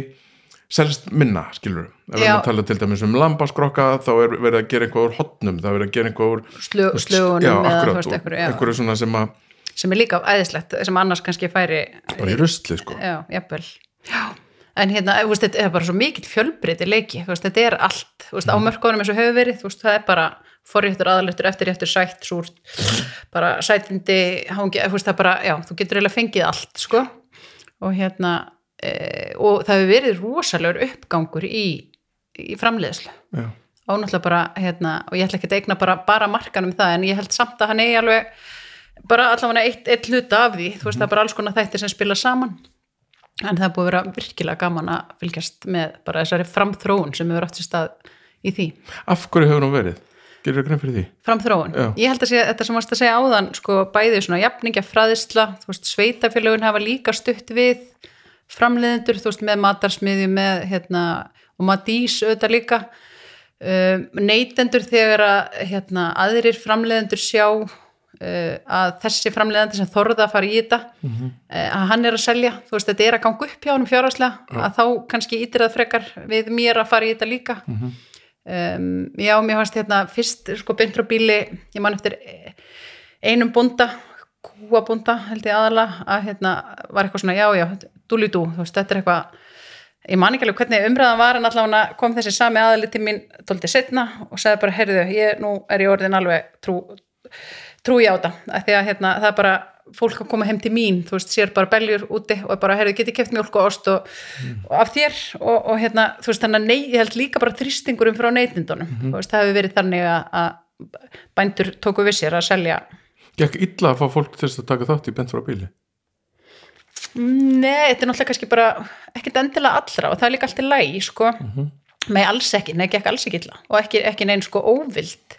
selst minna, skilur ef við erum að tala til dæmis um lambaskrokka þá er verið að gera eitthvað úr hotnum það er verið að gera eitthvað úr veist, slögunum já, akkurat, já, einhverju svona sem að sem er líka æðislegt sem annars kannski færi bara í rusli, sko. Já, jafnvel. Já. en hérna, veist, þetta er bara svo mikill fjölbreyti leiki, veist, þetta er allt. Veist, á mörkunum eins og hefur verið, það er bara forréttur, aðaléttur, eftirréttur, sætt, súrt bara sætindi hangi, það er bara, já, þú getur eiginlega fengið allt, sko. Og hérna og það hefur verið rosalegur uppgangur í, í framleiðslu já, og náttúrulega bara, hérna, og ég ætla ekki að eigna bara, bara markanum það, en ég held samt að hann eigi alveg bara allavega eitt, eitt hluta af því, þú veist, það er bara alls konar þættir sem spila saman en það búið að vera virkilega gaman að fylgjast með bara þessari framþróun sem hefur átt sér stað í því af hverju hefur hún verið? gerir það grein fyrir því? framþróun, Já. ég held að sé, þetta sem varst að segja áðan sko bæði svona jafningja fræðisla sveitafélögun hafa líka stutt við framleiðendur, þú veist, með matarsmiðju með, hérna, og matís auðvitað líka. Um, neytendur þegar að hérna, aðrir framleiðendur sjá uh, að þessi framleiðandi sem þorða að fara í þetta uh, að hann er að selja, þú veist, þetta er að ganga upp hjá hann fjárhagslega, að þá kannski ítir það frekar við mér að fara í þetta líka. Um, já, mér fannst hérna fyrst sko beint frá bíli, ég man eftir einum búnda kúabúnda held ég aðalega að hérna var eitthvað svona, já, já, dúli dú þú veist, þetta er eitthvað ég man ekki alveg hvernig umræðan var en allavega kom þessi sami aðali til mín tóltið setna og sagði bara, heyrðu, ég, nú er ég orðin alveg trú, trú í áta af því að hérna, það er bara fólk að koma heim til mín, þú veist, sér bara beljur úti og bara, heyrðu, geti keft mjölk og ost og, mm. og af þér og, og hérna, þú veist, þannig að nei, ég held líka bara þrýstingurum frá neytindunum, mm -hmm. þú veist, það hefur verið þannig að bændur tóku við sér að selja Gekk illa að fá fólk til að taka þátt í bent frá bíli? Nei, þetta er náttúrulega kannski bara ekkert endilega allra og það er líka allt í lægi sko, mm -hmm. með alls ekki. Nei, ekki alls ekki illa. Og ekki, ekki neinn sko óvild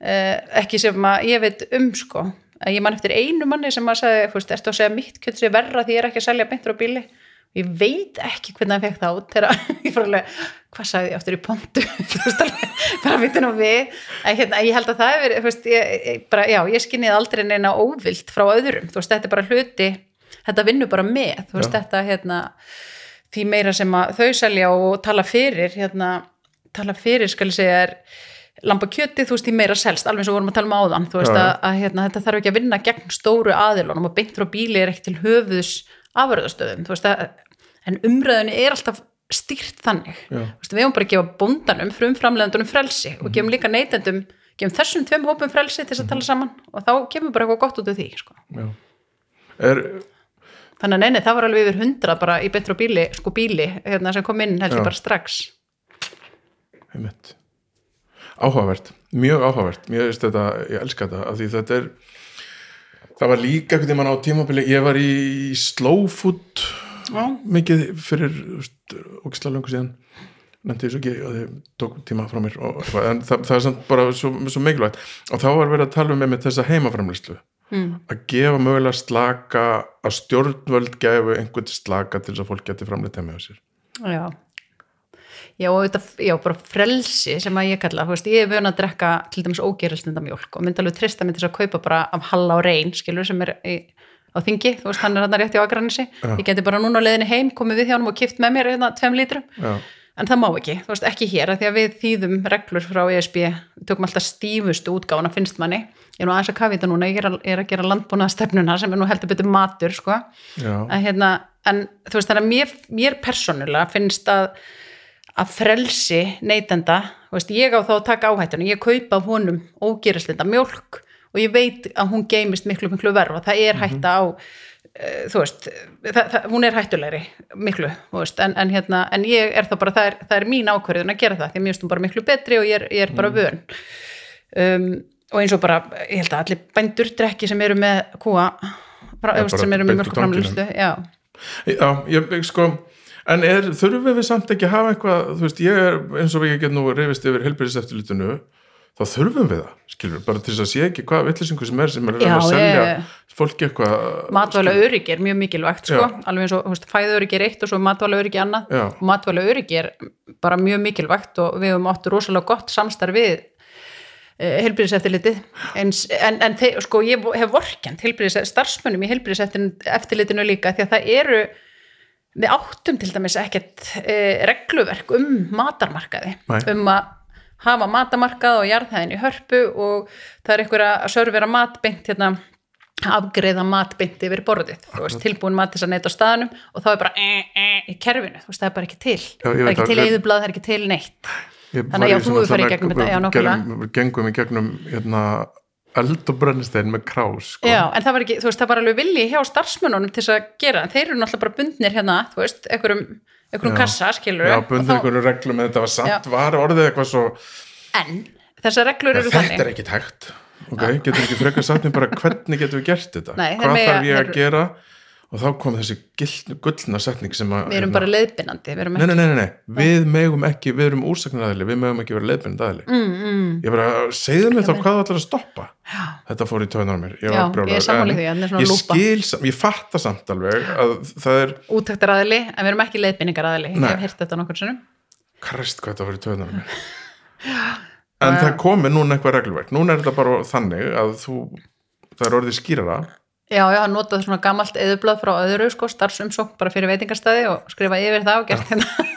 eh, ekki sem að ég veit um sko. Ég man eftir einu manni sem að segja fúst, ertu að segja mitt kjöld sér verra því ég er ekki að selja beintur á bíli? Og ég veit ekki hvernig það fekk það út þegar ég fór alveg, hvað sagði ég aftur í pontu? Þú veist alveg, bara að vita nú við. En hérna, ég held að það er verið ég, ég, bara, já, ég skinnið aldrei neina óvild frá öðrum, þú veist, þetta er bara hluti þetta vinnur bara með þú veist Já. þetta hérna því meira sem þau selja og tala fyrir hérna, tala fyrir skal ég segja er lampa kjöti þú veist því meira selst, alveg eins og vorum að tala um áðan þú veist að, að hérna, þetta þarf ekki að vinna gegn stóru aðilunum og beint frá bíli er ekki til höfuðs afröðastöðum þú veist að, en umræðinu er alltaf stýrt þannig, veist, við hefum bara að gefa bondanum, frum framleðandunum frelsi og gefum líka neytendum, gefum þessum tveim hópum frelsi til þess að tala saman og þá kemur bara eitthvað gott út af því sko. Er þannig að neini, það var alveg yfir hundra bara í betra bíli, sko bíli hérna, sem kom inn heldur bara strax. Heimitt Áhugavert, mjög áhugavert. Veist þetta, ég elska þetta því þetta er það var líka einhvern veginn á tímabili, ég var í slow food Já. mikið fyrir ógislega lungu síðan. Nefndi þessu ekki og þið tók tíma frá mér og, en það, það er samt bara svo, svo mikilvægt. Og þá var verið að tala um með þessa heimaframlislu mm. að gefa mögulega slaka að stjórnvöld gefu einhvern slaka til þess að fólk geti framleitt heima á sér. Já. Já, og þetta, já, bara frelsi sem að ég kalla, þú veist, ég er vöna að drekka til dæmis ógerilsnenda mjölk og myndi alveg trista til þess að kaupa bara af halla og reyn skilur, sem er í, á þingi þú veist, hann er hann rétt í ágrannissi ég geti bara núna á leðinni heim, komið við hjá hann og kipt með mér hérna tveim lítrum. Já en það má ekki, þú veist, ekki hér að því að við þýðum reglur frá ESB við tökum alltaf stífustu útgána, finnst manni. Ég er nú aðeins að kafa þetta núna, ég er að, er að gera landbúnaðstefnuna sem er nú heldur betur matur sko, en, hérna, en þú veist, þannig að mér, mér persónulega finnst að að frelsi neytenda veist, ég á þá að taka áhættunum, ég kaupa honum ógerislinda mjölk og ég veit að hún geimist miklu miklu verfa, það er mhm. hætta á Eh, þú veist, það, það, hún er hættulegri miklu, veist, en, en, hérna, en ég er þá bara, það er, það er mín ákverðin að gera það því að mér finnst hún bara miklu betri og ég er, ég er bara mm. vön um, og eins og bara, ég held að allir bændur drekki sem eru með kúa bara, ja, sem eru með mörgur framlýstu já. já, ég, sko en er, þurfum við samt ekki að hafa eitthvað þú veist, ég er, eins og við get nú reyfist yfir helbæriseftilitinu þá þurfum við það, skilur, bara til þess að sé ekki hvað vittlisingu sem er sem er Já, að selja ég, fólki eitthvað matvæla öryggi er mjög mikilvægt sko, Já. alveg eins og fæða öryggi er eitt og svo matvæla öryggi annað og matvæla öryggi er bara mjög mikilvægt og við höfum áttur rosalega gott samstarf við eh, helbriðseftilitið en, en, en þeir, sko ég hef vorkjent starfsmönnum í helbriðseftilitinu líka því að það eru við áttum til dæmis ekkert eh, regluverk um matarmarkaði Nei. um að hafa matamarkað og jarðhæðin í hörpu og það er einhverja að sörfira matbeint hérna afgreða matbyndi yfir borðið. Veist, tilbúin mat þess að neyta á staðnum og þá er bara e, e, í kerfinu, veist, það er bara ekki til. Já, það er ekki til eðublað, það er ekki til neitt. Þannig að já, þú er farið í gegnum þetta, gengum í gegnum hérna, eld og brennstein með krás sko. já, en það var ekki, þú veist, það var alveg vilji hjá starfsmönunum til þess að gera, en þeir eru náttúrulega bara bundnir hérna, þú veist, einhverjum einhverjum kassa, skilur já, bundir einhverjum reglum, en þetta var samt, var orðið eitthvað svo en þessar reglur eru þannig. þetta er ekki tækt ok, getur ekki frekar sagt mér bara hvernig getum við gert þetta? Nei, hvað þarf ég að gera og þá kom þessi gullna setning sem að við erum bara leiðbynandi nei, nei, nei, nei, við megum ekki við erum úrsaknaðili, við megum ekki vera leiðbynandi aðli mm, mm. ég bara, segðu mér þá hvað það ætlar að stoppa. Já. þetta fór í töðunar mér. Ég, Já, ég, því, ég skil, ég fatta samt alveg að það er útæktar aðli, en við erum ekki leiðbynningar aðli ég hef hirt þetta nokkur sinnum. Krist hvað þetta fór í töðunar mér. En það komi núna eitthvað reglverk núna er þetta bara þannig að þú það er orðið skýrara já, já, hann notaði svona gammalt eðublað frá öðru sko, starfsumsók bara fyrir veitingarstæði og skrifa yfir það og gert hérna.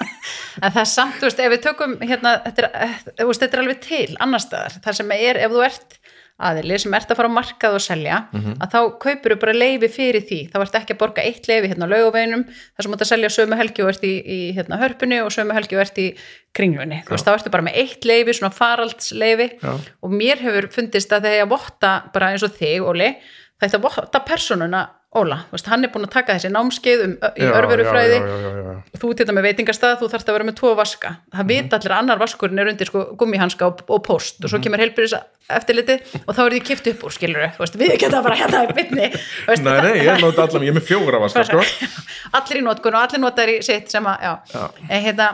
En það er samt, þú veist, ef við tökum hérna, þetta er, veist, þetta er alveg til annar staðar, það sem er, ef þú ert aðili sem ert að fara á markað og selja að þá kaupir þú bara leifi fyrir því. Þá ert ekki að borga eitt leifi hérna á laugaveginum þar sem þú ert að selja sömu helgi og ert í, í hérna, hörpunni og sömu helgi og ert í kringlunni, þú veist, þá ertu bara með eitt leifi svona faraldsleifi Já. og mér hefur fundist að þegar ég að votta bara eins og þig, Óli, að votta personuna Óla, veist, hann er búin að taka þessi námskeið um, í örverufræði. þú til þetta með veitingastað, þú þarfst að vera með tvo vaska. Það vita allir að annar vaskurinn er undir sko, gummihanska og, og post og svo kemur heilbyrðis eftirliti og þá er því kipt upp úr skilur veist, við geta bara hérna í bytni Nei, nei, ég nota allan, ég er með fjóra vaska, sko. Allir í notkun og allir notar í sitt sem að, já, Já. En, hérna,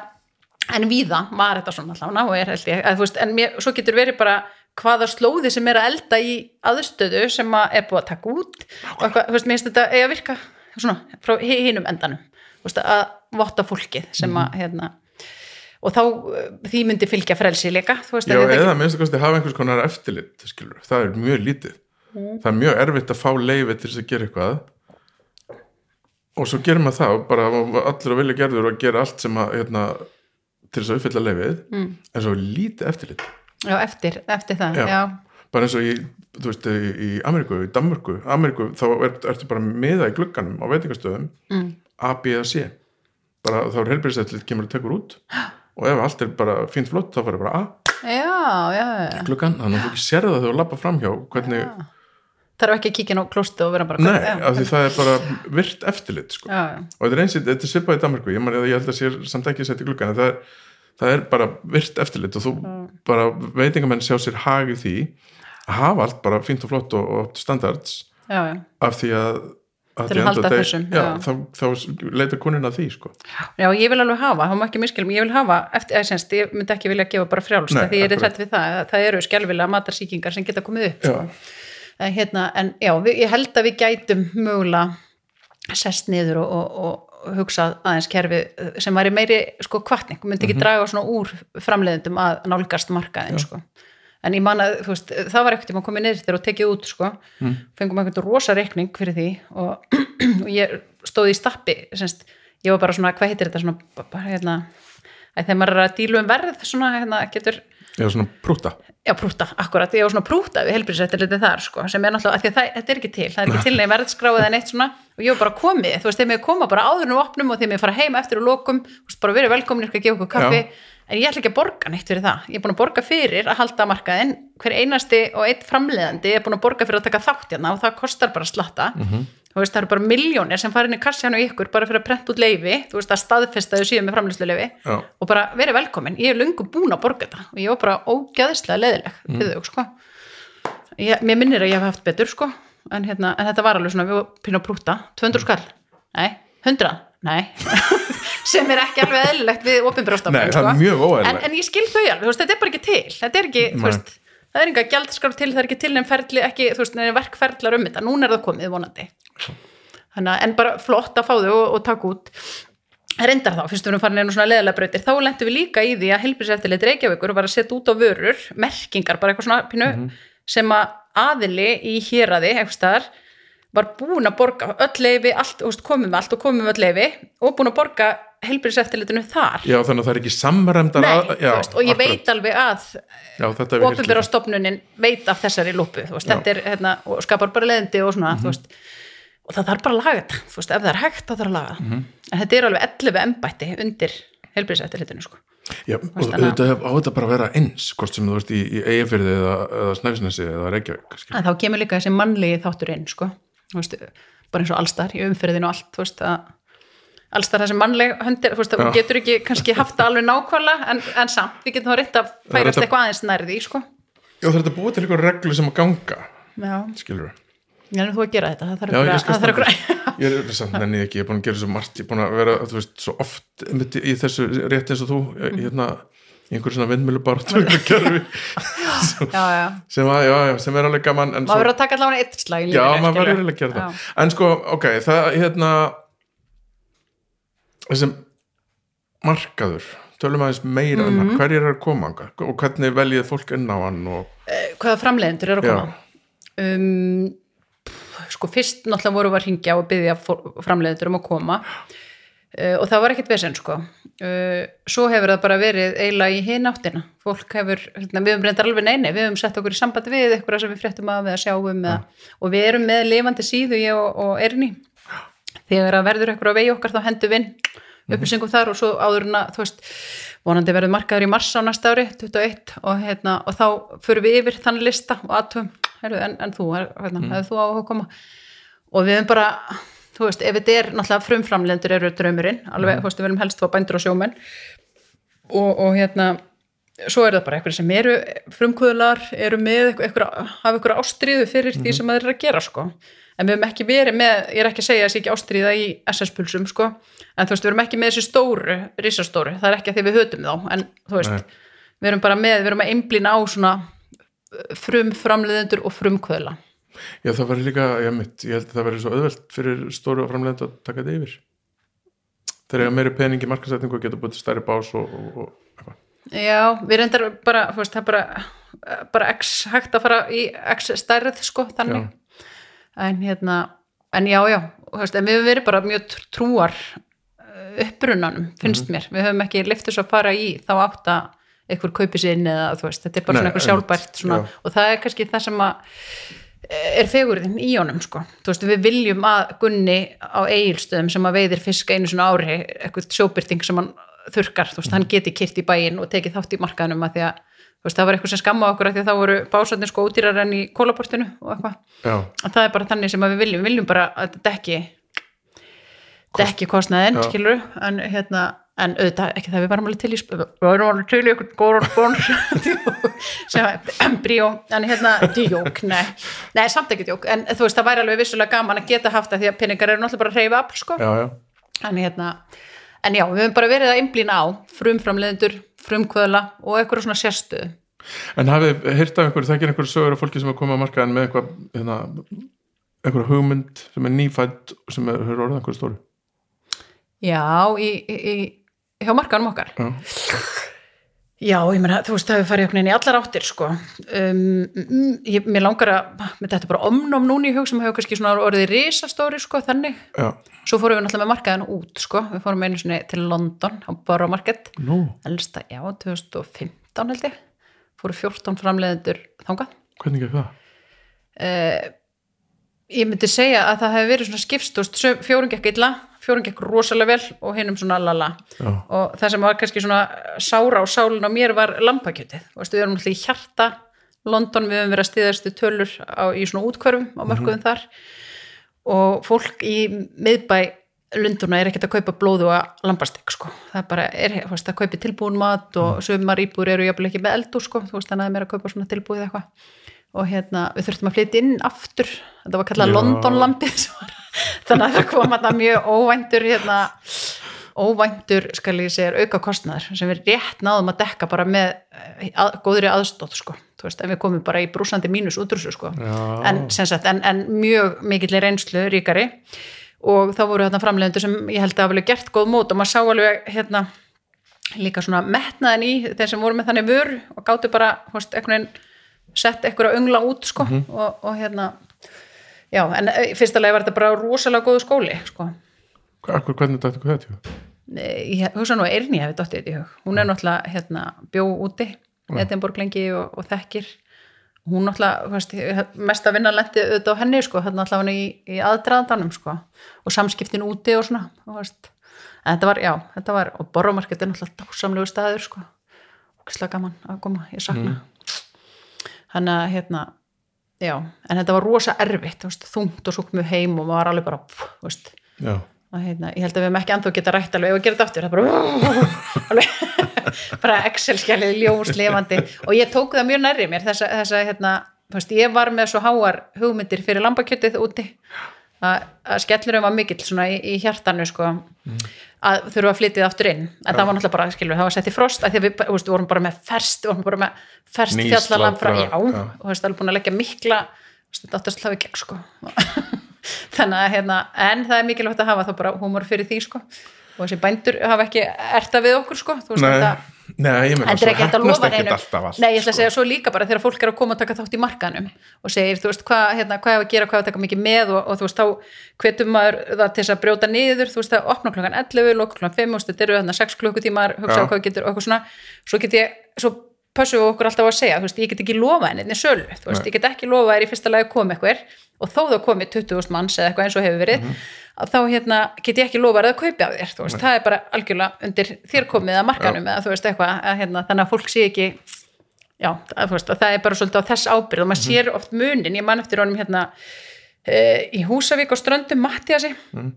en víða var þetta svona allavega og er held ég, að, veist, en mér, svo getur verið bara hvaða slóði sem er að elda í aðstöðu sem að er búið að taka út. Og eitthvað, þú veist, mér finnst þetta eiga að virka svona, frá hi- hinum endanum. Veist, að votta fólkið sem Mhm. að, hérna og þá því myndi fylgja frelsi líka þú veist, Já, eða minnst að hafa einhvers konar eftirlit, skilur, það er mjög lítið. Mm. það er mjög erfitt að fá leifi til þess að gera eitthvað. Og svo gerir maður það bara allir að vilja gerður og gera allt sem að, hérna, til þess að uppfylla leifið Mm. en svo lítið eftirlit já, eftir, eftir það, Já. já, bara eins og í, þú veist, í, í Ameríku, í Danmörku, Ameríku þá er, ertu bara miða í glugganum á veitingastöðum Mm. A, B og C bara þá er helbriðsætlit kemur og tekur út og ef allt er bara fínt flott þá farið bara A, já, já, já. gluggan þannig að þú ekki sérða það þegar þú lappa framhjá hvernig, þarf ekki að kíkja inn á klóstu og vera bara nei, já, af því það er bara virt eftirlit, sko, já, já. og þetta er eins þetta er svipað í Danmörku, ég, man, ég held að sér samt ekki að setja gluggan, en það er, það er bara virt eftirlit og þú bara veitingamenn sjá sér hag í því að hafa allt bara fínt og flott og, og standards já, já. af því að, að Til að halda day- þessum, já. Þá, þá leita kunin að því sko. Já, ég vil alveg hafa, það má ekki miskilum, ég vil hafa eftir, eða semst, ég myndi ekki vilja gefa bara frjálst því ég er hrætt við það, að það eru skelvilega matarsýkingar sem geta komið upp sko. En, hérna, en já, við, ég held að við gætum mögulega sest niður og, og, og hugsað aðeins kerfi sem væri meiri sko kvartning, myndi ekki draga svona úr framleiðendum að nálgast markaðin sko. en ég man að, veist, það var ekkert um að koma niður þegar og tekið út sko, Mhm. fengum eitthvað rosa reikning fyrir því og, og ég stóð í stappi semst, ég var bara svona, hvað heitir þetta svona, bara hérna að þegar maður er að dílu um verð svona, hérna, getur eða svona prúta Já, prúta, akkurat, ég var svona prúta við helbriðsættilitið þar, sko, sem er náttúrulega, því að það, þetta er ekki til, það er ekki til neði verðskráið en eitt svona, og ég var bara komið, þú veist, þegar mér koma bara áður við opnum og þegar mér fara heim eftir og lokum, þú veist, bara verið velkomin, ég skal gefa okkur kaffi, Já. en ég ætla ekki að borga neitt fyrir það, ég er búin að borga fyrir að halda markaðinn, hver einasti og eitt framleiðandi er búin að borga fyrir að taka þátt hérna og það kostar bara slatta, þú veist, það eru bara miljónir sem fara inn í kassan og ykkur bara fyrir að prenta út leifi, þú veist, að staðfesta þau síðan með framleiðslu Já. og bara verið velkomin, ég er löngu búin að borga þetta og ég var bara ógæðislega leðileg Mm. við þau, sko. Ég, mér minnir að ég hef haft betur, sko en, hérna, en þetta var alveg svona, við varum pínu að prúta 200 skall, nei, 100 nei, sem er ekki alveg eðlilegt við það mjög óeðlilegt. en, en ég skil þau alveg, þú þetta er bara ekki til. Þetta er ekki, þú Nei. veist það er enga gjaldskraf til, það er ekki til nefn ferli ekki, þú veist, nefn verkferðlar um þetta, núna er það komið vonandi. Þannig að, en bara flott að fá þau og, og taka út. Reyndar þá, fyrst við erum farin einu svona leðalega brautir, þá lentum við líka í því að helbriseftillit Reykjavíkur var að setja út á vörur merkingar, bara eitthvað svona pínu sem að aðili í héraði eitthvað staðar var búin að borga öll leifi, allt, komum við allt og komum við öll leifi og búin að borga helbriseftilitinu þar já þannig að það er ekki veist, og ég akkurat. veit alveg að já, þetta er við ofinbjörn stofnunin veit af þessari lúpu er, hérna, og skapar bara leðindi og svona, Mhm. þú veist og það þarf bara að laga þetta, veist, ef það er hægt þá þarf að laga það, Mhm. en þetta er alveg 11 embætti undir helbriðsættilitinu sko. já, og veist, að- þetta á þetta bara að vera eins hvort sem þú veist í, í Eyjafyrði eða, eða Snæfisnesi eða Reykjavík en þá kemur líka þessi mannlegi þáttur inn sko. bara eins og allstar í umferðinu og allt, veist, að allstar þessi mannleg höndir, þú veist, Já. það getur ekki kannski haft það alveg nákvæmlega, en, en samt við getum þá reynt að færast að- eitthvað aðeins nærði, sko. já það er þetta búið til einhver reglu sem að ganga Já, skilur ég er þú að gera þetta, það þarf Já, ég að- það Ég er samt nenni ekki, ég er búin að gera svo margt Ég er búin að vera, þú veist, svo oft í þessu rétt eins og þú Mhm. hérna, í einhver svona vindmjölu kerfi Já, já, sem, að, já, já, sem er alveg gaman en maður svo, verður að taka allavega eitt slag Já, að það Já. En sko, ok, það, hérna þessum markaður tölum aðeins meira Mhm. hann, hverjir er að koma og hvernig veljið fólk inn á hann og, hvaða framleiðendur eru að koma? Um, sko fyrst náttúrulega voru við að ringja og byggja framleiðendur um að koma. Uh, og það var ekkit vesen sko. Uh, svo hefur það bara verið eiginlega í hinn áttina. Fólk hefur, hérna, við höfum reyndar alveg neini við höfum sett okkur í sambandi við eitthvað sem við fréttum af eða sjáum eða, og við erum með lifandi síðu ég og, og Erni þegar að verður eitthvað á vegi okkar þá hendum við inn upplýsingum þar og svo áður en að þú veist, vonandi verður markaður í mars á næsta ári, 21 og, hérna, og þá förum við yfir þann lista og heyrðu, en, en þú hérna, mm. hefur þú á að koma og við hefum bara, þú veist, ef þetta er náttúrulega frumframlendur eru draumurinn alveg, mm. þú veist, við verum helst á bændur og sjómenn og, og hérna svo er það bara eitthvað sem eru frumkvöðlar, eru með eitthvað, hafa eitthvað ástriðu fyrir mm. því sem það er að gera sko en við höfum ekki verið með, ég er ekki að segja að sé ekki ástriða í SS-pulsum sko, en þú veist, við höfum ekki með þessi stóru, risastóru, það er ekki að því við höfum þá, en þú veist, Nei. við höfum bara með, við höfum að einblýna á svona frum framleiðendur og frumkvöla. Já, það var líka, ég mitt, ég held að það verið svo öðvelt fyrir stóru framleiðendur að taka þetta yfir. Þeir eru meiri peningi markasætningu og geta búið til stærri bás og, og, og. Já, við reyndar bara, veist, það er bara, bara x hægt að fara í x stærrið, sko, þannig. Já en hérna, en já, já veist, en við hefum verið bara mjög trúar uh, upprunanum, finnst mm -hmm. mér. Við höfum ekki liftið svo að fara í þá átt að einhver kaupi sinn eða þú veist, þetta er bara Nei, svona eitthvað sjálfbært svona, og það er kannski það sem að eh, er fegurinn í honum sko. Þú veist, við viljum að Gunni á eigilstöðum sem að veiðir fisk einu svona ári eitthvað sjóbyrting sem hann þurkar, þú veist, hann geti kyrt í bæin og tekið þátt í markaðunum að því að veist, það var eitthvað sem skamma okkur að því að þá voru básatnir sko útýrar enn í kólaportinu og eitthvað. Það er bara þannig sem við viljum. Við viljum bara að þetta dekki dekki kostnaðinn, skilur en hérna, en auðvitað ekki það við varum alveg til í við varum alveg til í eitthvað góður spóns sem bríó. En hérna, djók, nei. Nei, samt ekki djók, en þú veist, það væri alveg vissulega gaman að geta haft það því að peningar eru náttúrulega bara að reyfa upp, sko. Já, já. en hérna, en já, við höfum bara verið að einblýna á frumframleðendur frumkvöðla og eitthvað svona sérstuð En hafið hirt af einhverju, þekkir einhverju sögur af fólki sem er komið á markaðin með eitthvað hérna, einhverju hugmynd sem er nýfætt sem er orðið einhverju stóri Já, í, í, hjá markaðanum okkar. Já Já, ég meina, þú veist, það hefur farið okkur inn í allar áttir, sko. Um, ég, mér langar að, með þetta bara omnum núni í hug sem hefur kannski svona orðið risastóri, sko, þannig. Já. Svo fórum við náttúrulega með markaðin út, sko. Við fórum einu svona til London á Borough Market. Nú. Elsta, já, 2015 held ég. Fóru 14 framleiðendur þangað. Hvernig er það? Uh, ég myndi segja að það hefur verið svona skipstúst, fjóringekk illa fjórun gekk rosalega vel og hinnum svona lala Já. og það sem var kannski svona sára á sálun á mér var lampakjötið við erum alltaf í hjarta. London, við höfum verið að stiðastu tölur á, í svona útkvörfum á mörgum mm -hmm. þar. Og fólk í miðbæ Lunduna er ekkert að kaupa blóðu að lampastek sko, það bara, er, veist, að kaupa tilbúin mat og mm. sögumar íbúr eru jafnvel ekki með eldur sko, þú veist þannig að það er að kaupa svona tilbúið eitthvað. Og hérna við þurftum að flytja inn aftur. Þetta var kallað London lampið þannig að það kom að mjög óvæntur hérna, óvæntur skal ég segja auka kostnæður sem við rétt náðum að dekka bara með eh, að, góðri aðstótt sko. Veist, en við komum bara í brúsandi mínus útrúsu sko. En, en, en mjög mikill reynslu ríkari. Og þá voru hérna framlegundur sem ég held að hafa vel gert góð mót og maður sá alveg hérna líka svona metnaðin í þeir sem voru með þannig vör og gáttu bara, veginn sett eitthvað öngla út sko. Mm -hmm. og, og hérna já, en eh, fyrstulega var þetta bara rosalega góðu skóli sko. Akkur, hvernig dættu hvað þetta? Ég hugsa nú að Erni hefði dættið þetta í hug. Hún er náttúrulega hérna, bjó úti Edinborg lengi og, og þekkir. Hún náttúrulega, veist, mest að vinna lendi auðvitað á henni, sko, hérna náttúrulega í, í aðdraðandanum, sko, og samskiptin úti og svona, og veist. En þetta var, já, þetta var, og borromarkett er náttúrulega dásamlegu staður, sko. Og slega gaman að koma, ég sakna. Mm. hann að, hérna já, en þetta var rosa erfitt veist, þungt og komum við heim og maður var alveg bara veist, að, heitna, ég held að við hefum ekki anþá geta rætt alveg ef við gerum þetta aftur bara, bara Excel-skjalið ljós levandi og ég tók það mjög nærri mér þess að hérna, ég var með svo háar hugmyndir fyrir lambakjötið úti að skellurum var mikill svona í, í hjartanu sko mm. að þurfa að flytið aftur inn. En ja. það var náttúrulega bara, skilur, það var sett í frost að því við, þú veist, við vorum bara með ferst við vorum bara með ferst fjallalamp frá, já, og þú veist, það er búin að leggja mikla þetta áttast hlafi gegn, sko. Þannig að, hérna, en það er mikilvægt að hafa þá bara humor fyrir því, sko. Og þessi bændur hafa ekki erta við okkur, sko. Þú veist, þetta, Nei, ég meina, svo hefnast ekkert alltaf allt nei, ég ætla að sko. segja svo líka bara þegar fólk er að koma að taka þátt í markanum og segir, þú veist, hvað, hérna, hvað er að gera hvað er að taka mikið með og, og þú veist, þá hvetum maður það til þess að brjóta niður þú veist, það opna klokkan 11, loka klokkan 5 og þetta eru þarna 6 klukkutímar, hugsa á hvað getur og eitthvað svona, svo get ég, svo pössum við okkur alltaf að segja, þú veist, ég get ekki lofa henni sölu, þú veist, Nei. ég get ekki lofa þér í fyrsta lagi kom eitthvað og þó þá komi 20.000 manns eða eitthvað eins og hefur verið Mhm. að þá hérna get ég ekki lofa þér að kaupa þér, veist, það er bara algjörlega undir þér komið að markanum eða þú veist eitthvað, að, hérna, þannig að fólk sé ekki já, að, veist, það er bara svolítið á þess ábyrð og maður Mhm. sér oft munin, ég man eftir honum hérna e, í Húsavík og Ströndum Mattiasi, Mhm.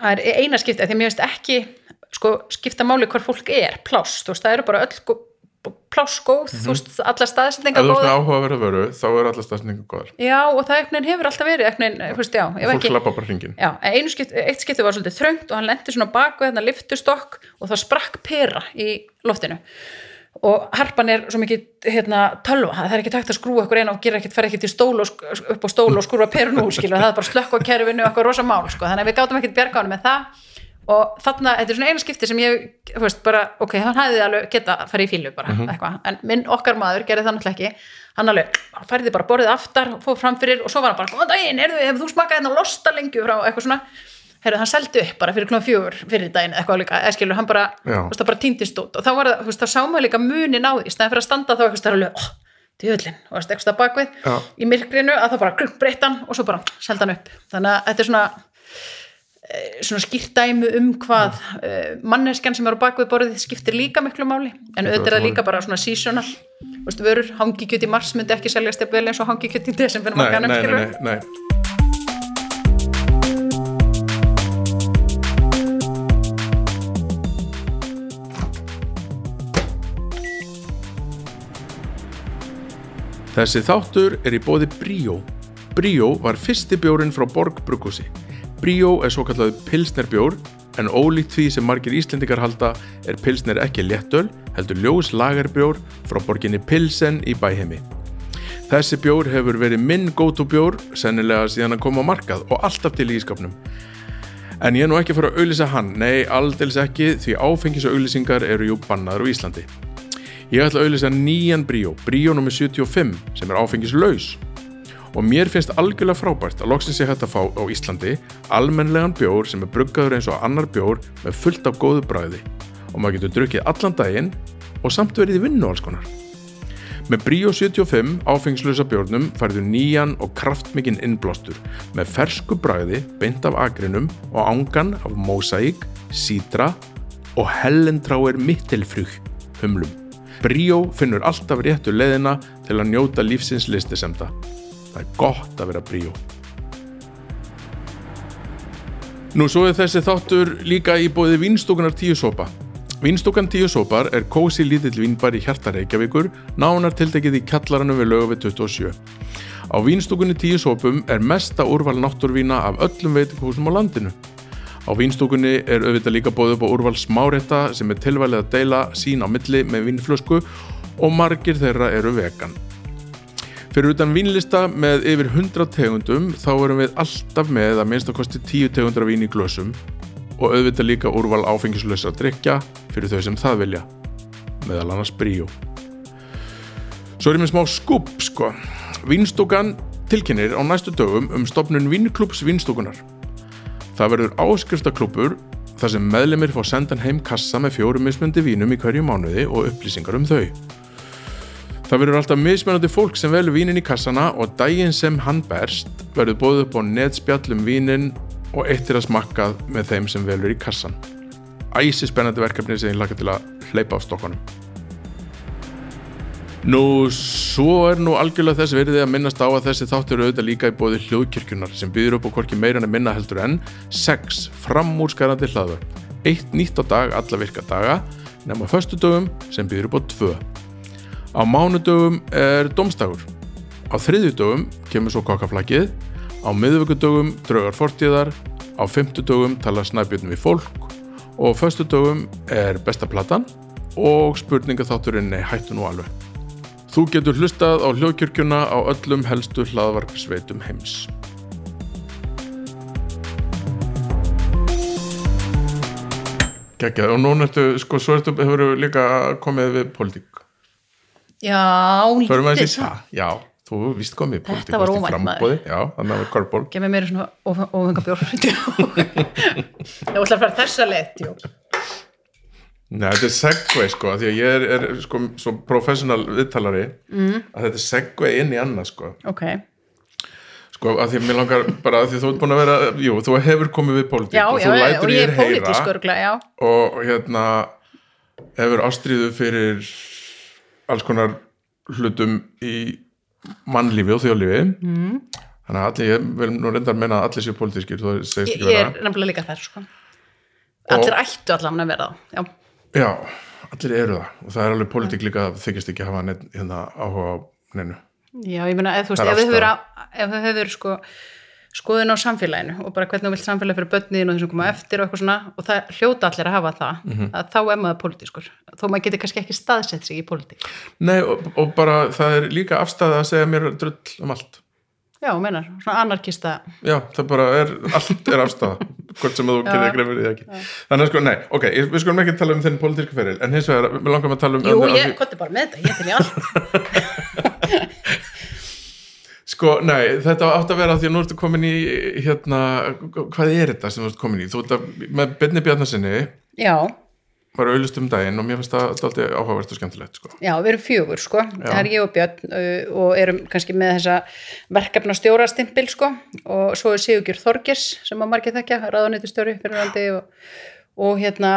það er eina skipti, því mér finnst ekki sko, skipta máli hvar fólk er, pláss, þú veist, það eru bara öll gó- pláss góð, þú veist, alla Mhm. ef staðsendingar þú ert með góðar. áhuga að vera vöru þá er allar stafsningu góðar. Já, og það veginn hefur alltaf verið veginn, þú veist, já, ef fólk ekki lappa bara hringin Já, einu skipt, eitt skipti var svolítið þröngt og hann lendi svona baku þarna liftustokk og það sprakk pera í loftinu. Og harpan er svo mikið hérna, tölva, það er ekki takt að skrúa eitthvað eina og gera ekkert, fer ekkert í stól og, sk- upp á stól og skrúa perun úr, skilur, það er bara slökk á kerfinu og eitthvað rosa mál, sko, þannig að við gátum ekkert bjarga honum með það og þarna, þetta er svona eina skipti sem ég, þú veist, bara, ok, hann hefði alveg geta að fara í fílu bara, eitthvað, en minn okkar maður gerði það náttúrulega ekki, hann alveg færði bara borðið aftar, fór fram fyrir og svo var hann bara, góðan daginn, hefur þú smakað hérna losta lengju frá? Eitthvað svona, heyrðu, hann seldi upp bara fyrir klóðan fjögur fyrir daginn eitthvað líka, eða skilur, hann bara, þú veist, það bara týndist út. Og þá var það, þú veist, þá sá maður líka munin á því, í staðinn fyrir að standa þá eitthvað oh, djöðlin, þú veist, eitthvað bakvið Já. í myrkrinu að það bara grugg breytt hann og svo bara seldi hann upp, þannig að þetta er svona svona skýrt dæmi um hvað uh, manneskjan sem er á bakvið borðið skiptir líka miklu máli en auðvitað er það líka bara svona seasonal Þú veist, vörur, hangikjöt í mars myndi ekki seljast vel eins og hangikjöt í desember nei, nei, nei, nei, nei. Þessi þáttur er í bóði Bríó. Bríó var fyrsti bjórin frá Borg Bruggúsi. Bríó er svo kallað pilsner bjór, en ólíkt því sem margir Íslendingar halda er pilsner ekki léttöl, heldur ljós lagarbjór frá borginni Pilsen í bæheimi. Þessi bjór hefur verið minn go-to bjór, sennilega síðan að koma á markað og alltaf til ískapnum. En ég er nú ekki fara að auðlýsa hann, nei, aldils ekki, því áfengis og auðlýsingar eru jú bannaður á Íslandi. Ég ætla að auðlýsa nýjan Bríó, Bríó nr. 75, sem er áfengislaus. Og mér finnst algjörlega frábært að loksins ég hægt að fá á Íslandi almennlegan bjór sem er bruggaður eins og annar bjór með fullt af góðu bræði. Og maður getur drukkið allan daginn og samt verið í vinnu alls konar. Með Bríó 75 áfengslösa bjórnum færðu nýjan og kraftmikinn innblástur með fersku bragði beint af agrinum og ángan af mosaík, sítra og hellentráir mittelfrug humlum. Bríó finnur alltaf réttu leiðina til að njóta lífsins listisemda. Það er gott að vera Bríó. Nú svo er þessi þáttur líka í bóði Vínstúkunar tíu sopa. Vínstúkan tíu sopar er kósi lítill vínbar í hjarta Reykjavíkur, nánar tiltekið í kallaranum við lögu við 27. Á Vínstúkunni tíu sopum er mesta úrval náttúrvína af öllum veitingúsum á landinu. Á Vínstúkunni er auðvitað líka bóðið upp á úrval smárétta sem er tilvalið að deila sín á milli með vínflösku og margir þeirra eru vegan. Fyrir utan vínlista með yfir 100 tegundum þá erum við alltaf með að minnst að kosti 10 tegundar vín í glösum og auðvitað líka úrval áfengislösa drikja fyrir þau sem það vilja, meðal annars bríó. Svo er ég með smá skúp, sko. Vínstúkan tilkynir á næstu dögum um stopnun Vínklúps Vínstúkunar. Það verður áskriftaklúpur þar sem meðlemið fá sendan heim kassa með fjórum mismöndi vínum í hverju mánuði og upplýsingar um þau. Það verður alltaf mismunandi fólk sem velur vínin í kassana og daginn sem hann berst verður bóðið upp á netspjall um vínin og eitt er að smakkað með þeim sem velur í kassan. Æsi spennandi verkefni sem ég laka til að hleypa á stokkanum. Nú, svo er nú algjörlega þess verið að minnast á að þessi þáttur eru auðvitað líka í bóði hljóðkirkjunar sem býður upp á hvorki meira en að minna heldur en 6 framúrskarandi hlaðvörp. Eitt nýtt á dag alla virka daga nema föstu dögum sem býður upp á 2. Á mánudögum er domstagur. Á þriðjudögum kemur svo kokkaflakið. Á miðvíkudögum draugar fortíðar. Á fymtudögum tala snæbjörnum við fólk. Og á föstudögum er besta platan og spurningaþátturinn er hættu nú alveg. Þú getur hlustað á hljóðkirkjuna á öllum helstu hlaðvarpsveitum heims. geggjað, og núna ertu, sko, svo ertu, hefur líka komið við pólitík Já, að lítið það, já, þú víst komið Þetta var óvænt, framboði, Já, þannig að við korból Gef mér meira svona óvenga bjór Ég ætla að fara þessa leið tjú. Nei, þetta er segway, sko, því að ég er, er sko, svo professional viðtalari mm. að þetta er segway inn í annað, sko. Ok, sko, af því að mér langar bara, af því að þú ert búin að vera jú, þú hefur komið við pólitík já, og þú já, lætur ég er heyra örgla, og hérna hefur ástríðu fyrir alls konar hlutum í mannlífi og þjóðlífi. Mm. þannig að allir, ég vil nú reyndar meina að allir séu pólitískir, Ég, ég er nefnilega líka þær sko. Allir ættu allavega að vera það Já, já, allir eru það. Og það er alveg pólitík líka að þykist ekki hafa neitt, hérna, áhuga á neinu. Já ég meina, ef þú veist, ef að- þú hefur sko skoðun á samfélaginu og bara hvernig þú vilt samfélag fyrir börnin og þessum koma eftir og eitthvað svona og það hljóta allir að hafa það Mhm. að þá er maður pólitískur. Þó maður getur kannski ekki staðsett sig í pólitík. Nei, og, og bara það er líka afstæða að segja mér drull um allt. Já, menar, svona anarkista. Já, það bara er, allt er afstæða hvort sem þú Já. gerir greið fyrir því ekki. Þannig að sko, nei, ok, við skulum ekki tala um þinn pólitíska feril, en hins vegar, við langar að tala um Jú, að- að ég, því- hvað er bara með þetta, ég til í allt Sko, nei, þetta átt að vera því að nú ertu komin í hérna, hvað er þetta sem þú ert komin í? Þú ert að, með Benni Bjarnasinni Já, var auðlust um daginn og mér finnst það alltaf áhugavert og skemmtilegt, sko. Já, við erum fjögur sko, það er ég og Björn uh, og erum kannski með þessa verkefna stjórastimpil sko. Og svo er Sigugjur Þorgers sem að margir þekkja, ráðanýttustjóri fyrir randi og, og hérna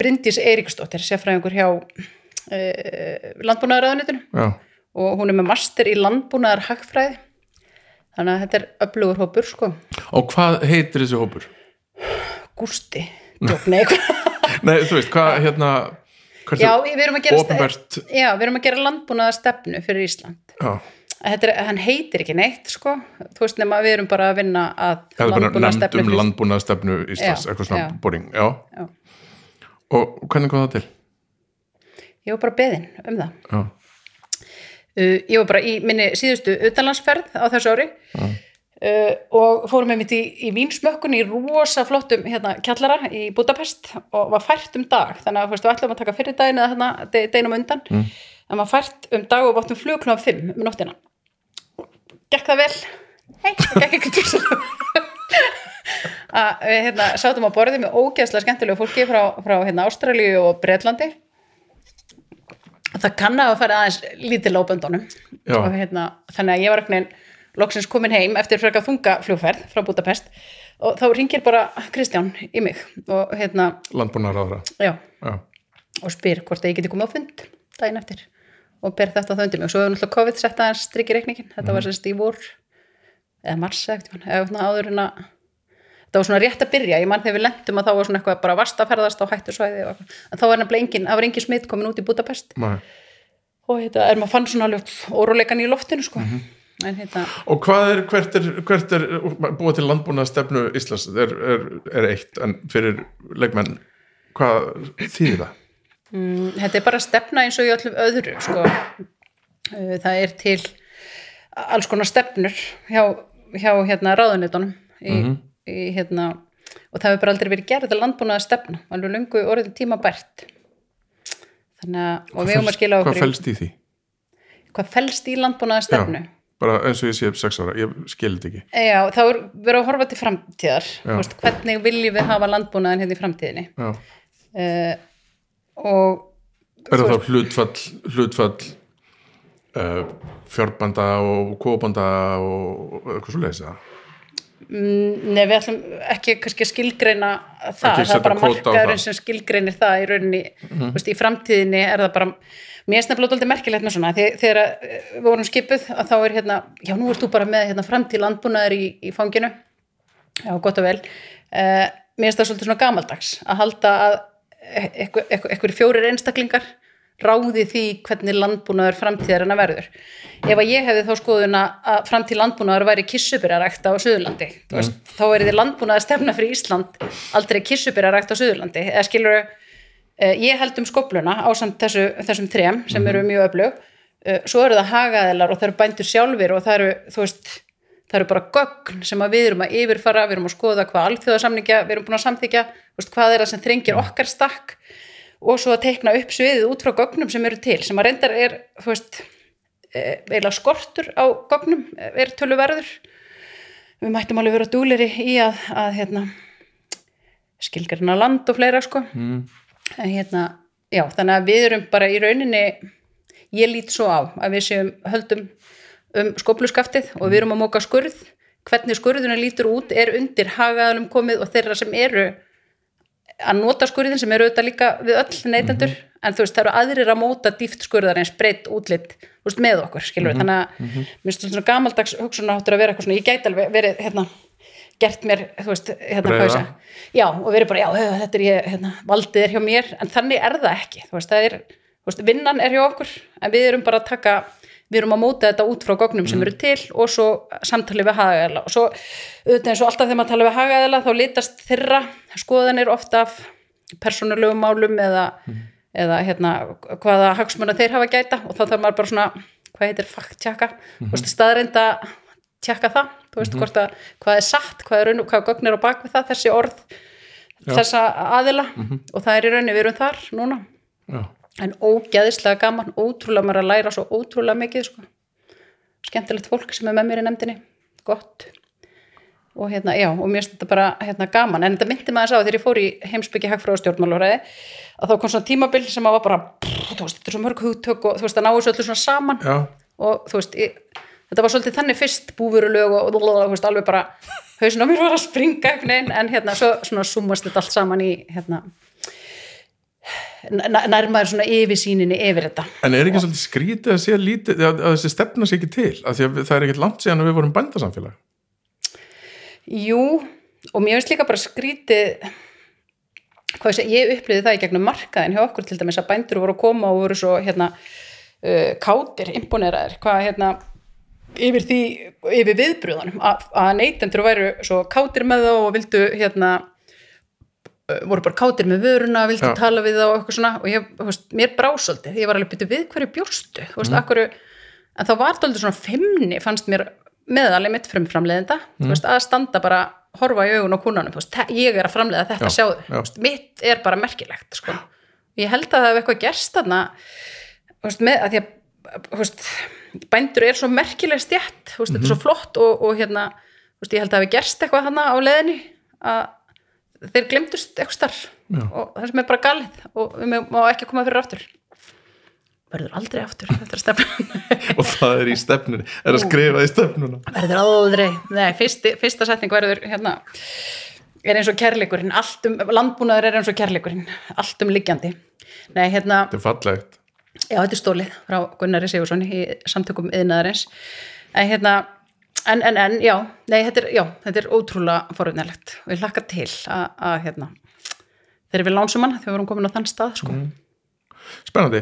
Bryndís Eiríksdóttir, sérfræðingur hjá uh, landbúnaðarráðanýttinu Já, og hún er með master í landbúnaðar hagfræði þannig að þetta er öflugur hópur sko, og hvað heitir þessi hópur? Gústi, eitthvað. Nei, þú veist, hvað, hérna, hversu Já, við erum að gera opinbert, Já, við erum að gera landbúnaðar stefnu fyrir Ísland. Já, er, hann heitir ekki neitt sko, þú veist nema við erum bara að vinna að landbúnaðarstefnu um landbúnaðstefnu Íslands, Já, eitthvað svona boring, já. Já. Og hvernig kom það til? ég var bara beðin um það. Já, ég var bara í minni síðustu utanlandsferð á þessu ári. Uh, og fórum með mitt í, í vínsmökkun í rosa flottum hérna, kjallara í Budapest og var fært um dag. Þannig að við ætlum að taka fyrir daginn eða hérna, de- deginum undan. Mm. en var fært um dag og váttum flugklunum 5 um nóttina. Gekk það vel? Nei, það gekk til að við hérna, sátum á borði með ógeðslega skemmtilegu fólki frá, frá hérna, Ástralíu og Bretlandi það kann að fara aðeins lítil á böndunum. Já. og hérna, þannig að ég var ekkert loksins komin heim eftir frekar þunga flugferð frá Budapest. Og þá ringir bara Kristján í mig og hérna, landbúnaðaráðra, já, já, og spyr hvort að ég geti komið á fund daginn eftir. Og ber þetta á þau undir mig. Og svo hefur náttúrulega COVID sett aðeins strikki reikningin þetta var sérst í vor eða mars eða áður en að þetta var svona rétt að byrja, ég mann þegar við lendum að þá var svona eitthvað bara vast að ferðast á hættusvæði og eitthvað. en þá var nefnilega engin, það var engin smitt komin út í Budapest. Nei. og þetta er maður fann svona alveg óróleikan í loftinu sko. En hérna, Og hvað er, hvert er, hvert er búið til landbúnaðstefnu Íslands? Er, er, er eitt, en fyrir leikmenn, hvað þýðir það? mm, þetta er bara stefna eins og í öllum öðru sko. Uh, það er til alls konar stefnur hjá, hjá hérna ráðunitunum í, í hérna og það hefur bara aldrei verið gerð að landbúnaða stefna alveg lungu orðin tíma bært þannig að og við höfum að skila Hvað okkur í- fælst í því? hvað felst í landbúnaða stefnu Já, bara eins og ég sé upp sex ára, ég skil þetta ekki. Já, þá er verið að horfa til framtíðar. Veist, hvernig viljum við hafa landbúnaðin hérna í framtíðinni? Uh, og Er það þá hlutfall, hlutfall uh, fjárbanda og kóbanda og eitthvað svo leiðis það? Nei, við ætlum ekki kannski að skilgreina það, Ekki það er bara markaðurinn sem skilgreinir það í rauninni, mm veist, í framtíðinni er það bara, mér er snabbt alltaf merkilegt með svona, Þeg- þegar eh, við vorum skipuð að þá er hérna, já nú ert þú bara með hérna, framtíð landbúnaður í, í fanginu. Já, gott og vel. Uh, mér er það svolítið svona gamaldags að halda að eitthvað fjórir einstaklingar ráði því hvernig landbúnaður framtíðarinn að verður. Ef að ég hefði þá skoðun að framtíð landbúnaður væri kissubyrjarækt á Suðurlandi, mm. þá er þið landbúnaður stefna fyrir Ísland aldrei kissubyrjarækt á Suðurlandi. Eða skilur, uh, ég held um skobluna á samt þessu, þessum þrem sem eru mjög öflug, uh, svo eru það hagaðilar og það eru bændur sjálfur og það eru, þú veist, það eru bara gögn sem við erum að yfirfara, við erum að skoða hvað alþjóðasamningja, við erum búin að samþykja hvað er það sem þrengir okkar stakk og svo að teikna upp sviðið út frá gögnum sem eru til, sem að reyndar er þú veist, eh, eiginlega skortur á gögnum er töluverður. Við mættum alveg vera dúleri í að, að hérna, skilgarina land og fleira sko. Mm. en hérna, já, þannig að við erum bara í rauninni, ég lít svo á að við séum höldum um skopluskaftið og við erum að móka skurð. Hvernig skurðuna lítur út er undir hagaðanum komið og þeirra sem eru að nota skurðin sem eru auðvitað líka við öll neytendur. En þú veist, það eru aðrir að móta dýft skurðar eins breytt útlitt veist, með okkur, skilur við, þannig að mér finnst svona gamaldags hugsunaháttur að vera eitthvað svona, ég gæti alveg verið, hérna gert mér, þú veist, hérna hvað ég segja. já, og verið bara, já, þetta er ég hérna, valdið er hjá mér, en þannig er það ekki þú veist, það er, þú veist, vinnan er hjá okkur en við erum bara að taka við erum að móta þetta út frá gognum sem eru til og svo samtali við hagaðela og svo, auðvitað eins og alltaf þegar maður tala við hagaðela þá litast þeirra skoðanir ofta af persónulegum málum eða, eða hérna, hvaða hagsmuna þeir hafa gæta og þá þarf maður bara svona, hvað heitir fakt tjaka, þú veist, staðreinda tjekka það, þú veist, hvort að hvað er satt, hvað er raun hvað gögn er á bak við það, þessi orð þessa aðila og það er í rauninni, við erum þar núna. Já, en ógeðislega gaman, ótrúlega maður að læra svo ótrúlega mikið sko. skemmtilegt fólk sem er með mér í nefndinni. Gott. Og hérna, já, og mér finnst þetta bara hérna, gaman, en þetta myndi maður sá þegar ég fór í heimsbyggi hagfráð stjórnmálurræði að þá kom svona tímabil sem að var bara pff, þú veist, þetta er svo mörg hugtök og þú veist, það náðu svo öllu svona saman. Já, og þú veist, ég, þetta var svolítið þannig fyrst búfurulög og, þú veist, alveg bara hausin á mér var að springa en hérna, svo svona summast þetta allt saman í hérna n- nær maður svona yfirsýninni yfir þetta. En er ekki svolítið skrítið að sé lítið, að, að þessi stefna sé ekki til, að við- það er ekkert langt síðan að við vorum bændasamfélag. Jú, og mér finnst líka bara skrítið hvað segi, ég upplýði það í gegnum markaðin hjá okkur til dæmis að bændur voru að koma og voru svo hérna uh, kátir, imponeraðir, hvað hérna yfir því, yfir viðbröðunum að, að neytendur væru svo kátir með þá og vildu hérna voru bara kátir með vöruna vildu Já. tala við þá og eitthvað svona. Og ég, veist, mér brásöldi, ég var alveg byrju við hverju veist, mm. en þá var þetta svona femni, fannst mér meðalið mitt frumframleiðenda. Þú veist, að standa bara, horfa í augun á kúnanum veist, "Þe- ég er að framleiða þetta, Já, sjáðu. veist, mitt er bara merkilegt sko. ég held að það hef eitthvað gerst þarna með að því að bændur er svo merkileg stjætt, þú veist, þetta er svo flott og, og hérna, ég held að það hef gerst eitthvað þarna á leðinni að þeir glemdust eitthvað starf Já. og það sem er bara galið og við má- ekki koma fyrir aftur. Verður aldrei aftur þetta er stefnun og það er í stefnunni, er að skrifa í stefnuna. Verður aldrei, nei, fyrsti, fyrsta setning verður hérna er eins og kærleikurinn, um landbúnaður er eins og kærleikurinn, allt um liggjandi. Nei, hérna, þetta er fallegt. Já, þetta er stólið frá Gunnari Sigursson í samtökum yðnaðarins en hérna en, en, en, já, nei, þetta er, já, þetta er ótrúlega forunilegt og ég hlakka til að, hérna þegar við lánsum hann, þegar við vorum komin á þann stað sko. spennandi,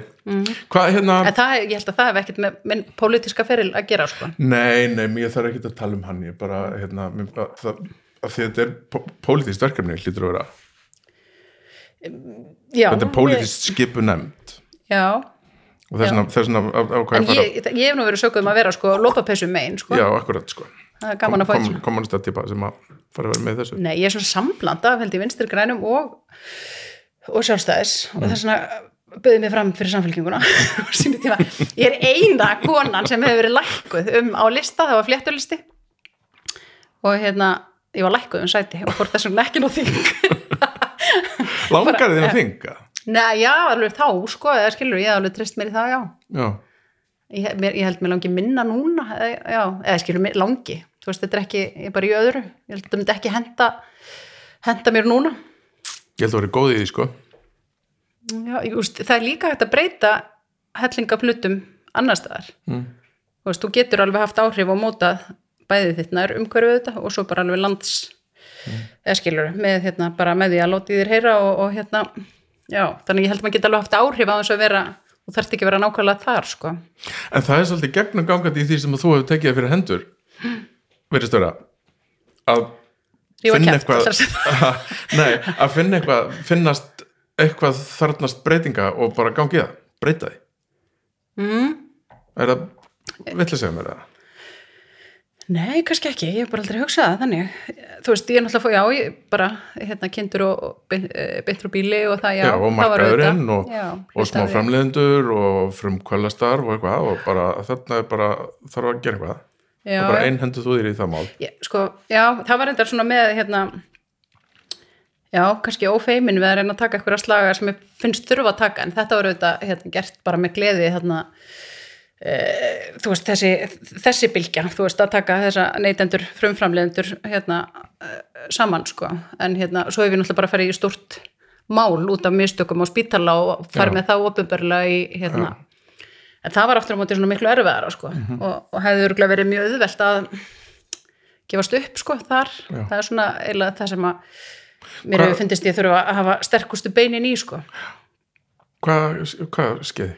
hvað hérna það, ég held að það hef ekkert með minn pólitíska feril að gera sko. nei, nei, mér þarf ekki að tala um hann. Ég bara, hérna mér, að, það, að þetta er pó- pólitískt verkefni hlýtur að vera, já, þetta er pólitískt skipu nefnd ég, já, og þess vegna, þess vegna á- ákvað en ég að fara ég, ég hef nú verið sökuð um að vera sko lópapessu megin sko. já, akkurat sko. Það er gaman að fá típa sem að fara að vera með þessu. Nei, ég er svona sambland af held ég vinstri grænum og, og sjálfstæðis. Og þess vegna bauði mig fram fyrir samfélkinguna. Ég er eina konan sem hefur verið lækkuð um á lista, það var fléttulisti og hérna, ég var lækkuð um sæti og fór þessum ekki nú þing. Langar þín að þinga Nei, já, alveg þá, sko, eða skilur, ég hef alveg trist mér í það, já. Já, Ég, mér, ég held mér langi minna núna eða, já, eða skilur mér langi. Þú veist, þetta er ekki, ég er bara í öðru. Ég held að þetta myndi ekki henda henda mér núna. Ég held að vera góð í því sko. Já, ég, úst, það er líka hægt að breyta hellinga hlutum annar staðar. Mm. þú veist, þú getur alveg haft áhrif og mótað bæði þitt nær umhverfið þetta og svo bara alveg lands eða skilur, með, hérna, bara með því að og, og já, þannig ég held að maður geta alveg haft áhrif á þess að vera þú þarft ekki að vera nákvæmlega þar sko. en það er svolítið gegnum gangandi í því sem að þú hefur tekið fyrir hendur verðist vera að finna að eitthvað nei, að finna eitthvað finnast eitthvað þarnast breytinga og bara gangi það, breyta því mm. er það vill að segja mér það? Nei, kannski ekki, ég hef bara aldrei hugsað það þannig. Þú veist, ég er náttúrulega, já, ég bara, hérna, kindur og, og beint, eh, bíli og það, já. Já, og markaðurinn og, og smá framleiðendur og frumkvælastarf og eitthvað og bara þarna er bara þarf að gera eitthvað. Já, og bara einhendu þú þér í það mál. Ég, sko, já, það var reyndar svona með hérna já, kannski ófeimin við að reyna að taka eitthvað slaga sem ég finnst þurfa að taka en þetta var auðvitað hérna, gert bara með gleði hérna, þú veist, þessi, þessi bylgja, þú veist, að taka þessa neytendur, frumframleidendur hérna, e, saman, sko en hérna, svo hefur við náttúrulega bara farið í stort mál út af mistökum á spítala og farið Já. með það opinberlega í hérna en það var aftur á móti svona miklu erfiðara sko. og, og hefði örgulega verið mjög auðvelt að gefast upp sko þar, Já. það er svona eiginlega það sem að mér hefur fyndist ég þurfa að hafa sterkustu beinin í sko Hvað, hvað skeiði?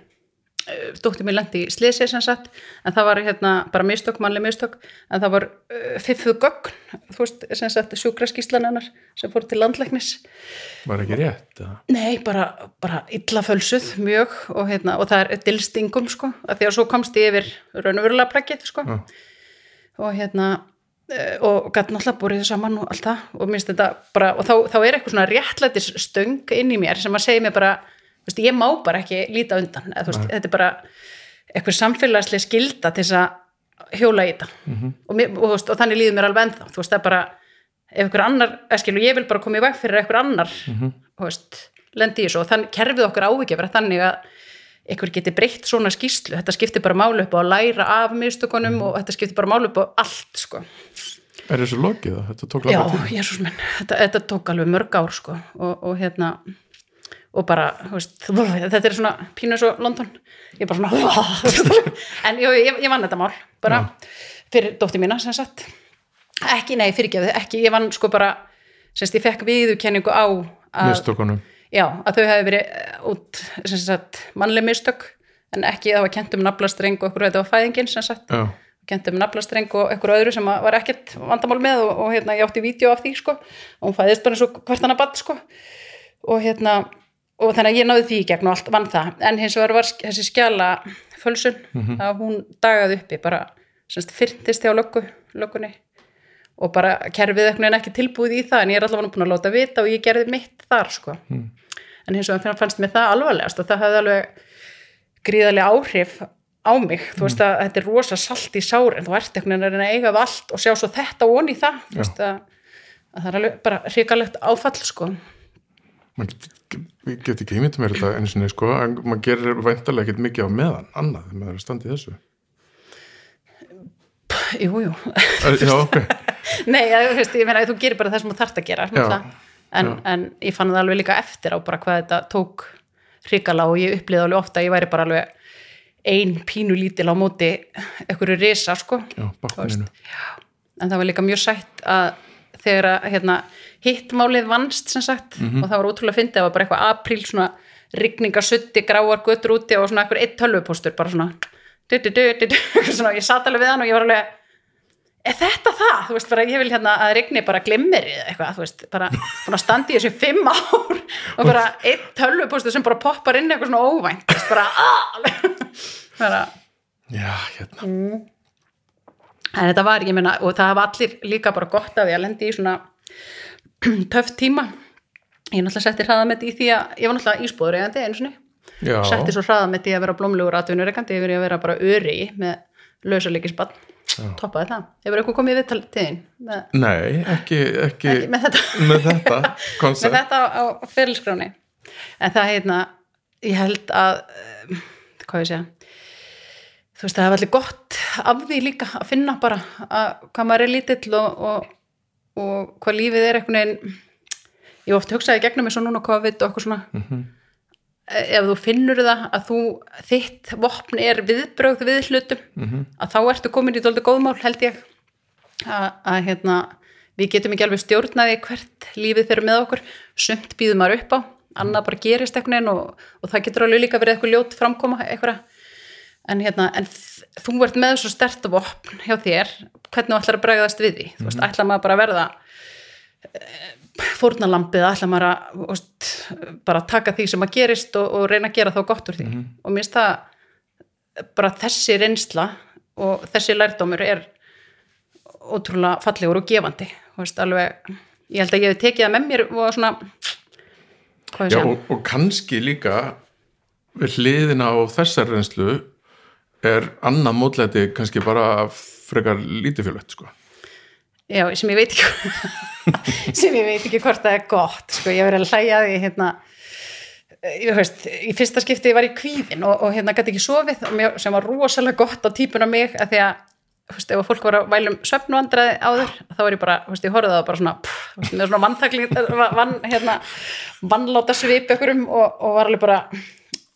Dóttir mér lendi í slisi sem sagt en það var hérna bara mistök, mannleg mistök en það var uh, fiffuð gögn þú veist, sem sagt sjúkraskíslan hennar sem fór til landlæknis Var ekki rétt? eða? Nei, bara, bara illa fölsuð mjög og, hérna, og það er dilstingum sko, að því að svo komst ég yfir raunverulega plaggið sko Já. og hérna eh, og gæti náttúrulega búið þið saman og allt það og minnst þetta bara, og þá, þá er eitthvað svona réttlætis stöng inn í mér sem að segja mér bara, veist, ég má bara ekki líta undan, eða, veist, þetta er bara eitthvað samfélagslega skilda til þess að hjóla í þetta. Og, mér, og, veist, og þannig líður mér alveg ennþá. Þú veist, það er bara, ef einhver annar eskilu, ég vil bara koma í veg fyrir einhver annar þú veist, lendi í þessu. Og þannig kerfið okkur ávikið þannig að einhver geti breytt svona skýslu þetta skiptir bara málu upp á að læra af mistökunum og þetta skiptir bara málu upp á allt sko. Er þessu lokið það? Já, langa tíma. Jésús minn. Þetta, þetta tók alveg mörg ár sko. og, og hérna og bara, veist, þetta er svona pínu svo London, ég er bara svona en jú, ég, ég vann þetta mál bara fyrir dóttir mína sem sagt. Ekki, nei, fyrirgefðu, ekki ég vann sko bara, semst ég fekk viðurkenningu á að Já, að þau hefði verið eh, út sem sagt, mannleg mistök en ekki það var kent um naflastreng og eitthvað þetta var fæðingin sem sagt, Já, kent um naflastreng og eitthvað öðru sem að var ekkert vandamál með og, og hérna ég átti vídeo af því sko. Og hún fæðist bara eins og hvert hana badd sko. Og hérna og þannig að ég náði því í gegn og allt vann það. En hins vegar var þessi skjala fölsun að hún dagaði uppi bara semst fyrntist hjá löggu, löggunni. Og bara kerfið eitthvað en ekki tilbúið í það en ég er allavega búin að láta vita og ég gerði mitt þar sko. En hins vegar fannst mér það alvarlegast og það hefði alveg gríðarlega áhrif á mig, þú veist að þetta er rosa salt í sár en þú ert eitthvað að reyna að eiga við allt og sjá svo þetta onni í það. Að, að það er alveg bara hrikalegt áfall sko maður get, get, get ekki ímyndið mér þetta einu sinni sko, en maður gerir væntalega ekkert mikið á meðan annað þegar maður er í þessu. Jú, jú, Eh, Já, ok, nei, þú veist, ég meina þú gerir bara það sem þú þarft að gera náttúrulega. en, já. en ég fann það alveg líka eftir á bara hvað þetta tók hrikala og ég upplýði alveg ofta að ég væri bara alveg ein pínu lítil á móti einhverju risa sko. Já, bakkuninu en það var líka mjög sætt að þegar að hérna, hittmálið vannst sem sagt og það var ótrúlega fyndið, það var bara eitthvað apríl svona rigningasuddi, gráar götur úti og svona eitthvað eitt tölvupóstur bara svona, du, du, du, svona ég satt alveg við hann og ég var alveg er þetta það? Þú veist bara, ég vil hérna að rigni bara glimmir eitthvað, þú veist, bara búin að standa í þessu fimm ár og bara eitt tölvupóstur sem bara poppar inn eitthvað svona óvænt, bara, aah, bara Já, hérna, en þetta var, ég meina, og það hafa allir líka bara gott af því að lendi í svona töff tíma. Ég náttúrulega setti hraðametti í því að ég var náttúrulega ísbúður eigandi einu sinni. Já, setti svo hraðametti í að vera blómlegur atvinnureikandi yfir í að vera bara öri með lausalikisbann toppaði það, hefur eitthvað komið við til þín nei, ekki, ekki, ekki, með þetta. með þetta með þetta á, á fyrirskráni en það heitna ég held að um, hvað ég segja þú veist það hefur allir gott af því líka að finna bara að hvað maður er lítill og, og, og hvað lífið er einhvern veginn. Ég hef oft hugsaði gegnum eins og núna COVID og eitthvað svona. Ef þú finnur það að þú þitt vopn er viðbrögð við hlutum að þá ertu komin í dóldi góðmál held ég. Að, að hérna við getum ekki alveg stjórnaði hvert lífið fyrir með okkur, sumt býðum maður upp á annað bara gerist einhvern veginn og, og það getur alveg líka verið eitthvað ljót framkoma eitthvað en hérna en þú ert með svo stert vopn hjá þér, hvernig ætlar að bregðast við því, þú veist, ætlar maður bara að verða fórnalampið ætla maður að veist, bara taka því sem að gerist og, og reyna að gera þá gott úr því? Og mér finnst það bara þessi reynsla og þessi lærdómur er ótrúlega fallegur og gefandi. Veist, alveg, ég held að ég hef tekið það með mér og svona Já, og, og kannski líka við hliðina á þessar reynslu er annað mótlæti kannski bara frekar lítið fjölött sko. já, sem ég veit ekki sem ég veit ekki hvort það er gott sko, ég hef verið að hlæja því hérna ég veist, í fyrsta skipti var ég kvíðin og, og hérna gæti ekki sofið sem var rosalega gott á típun á mig að því að, þú veist, ef fólk var að vælum svefnvandræði áður, þá var ég bara þú veist, ég horfði það bara svona, pff, veist, svona vanntakling, vann, hérna vannláta svip ykkurum og, og var alveg bara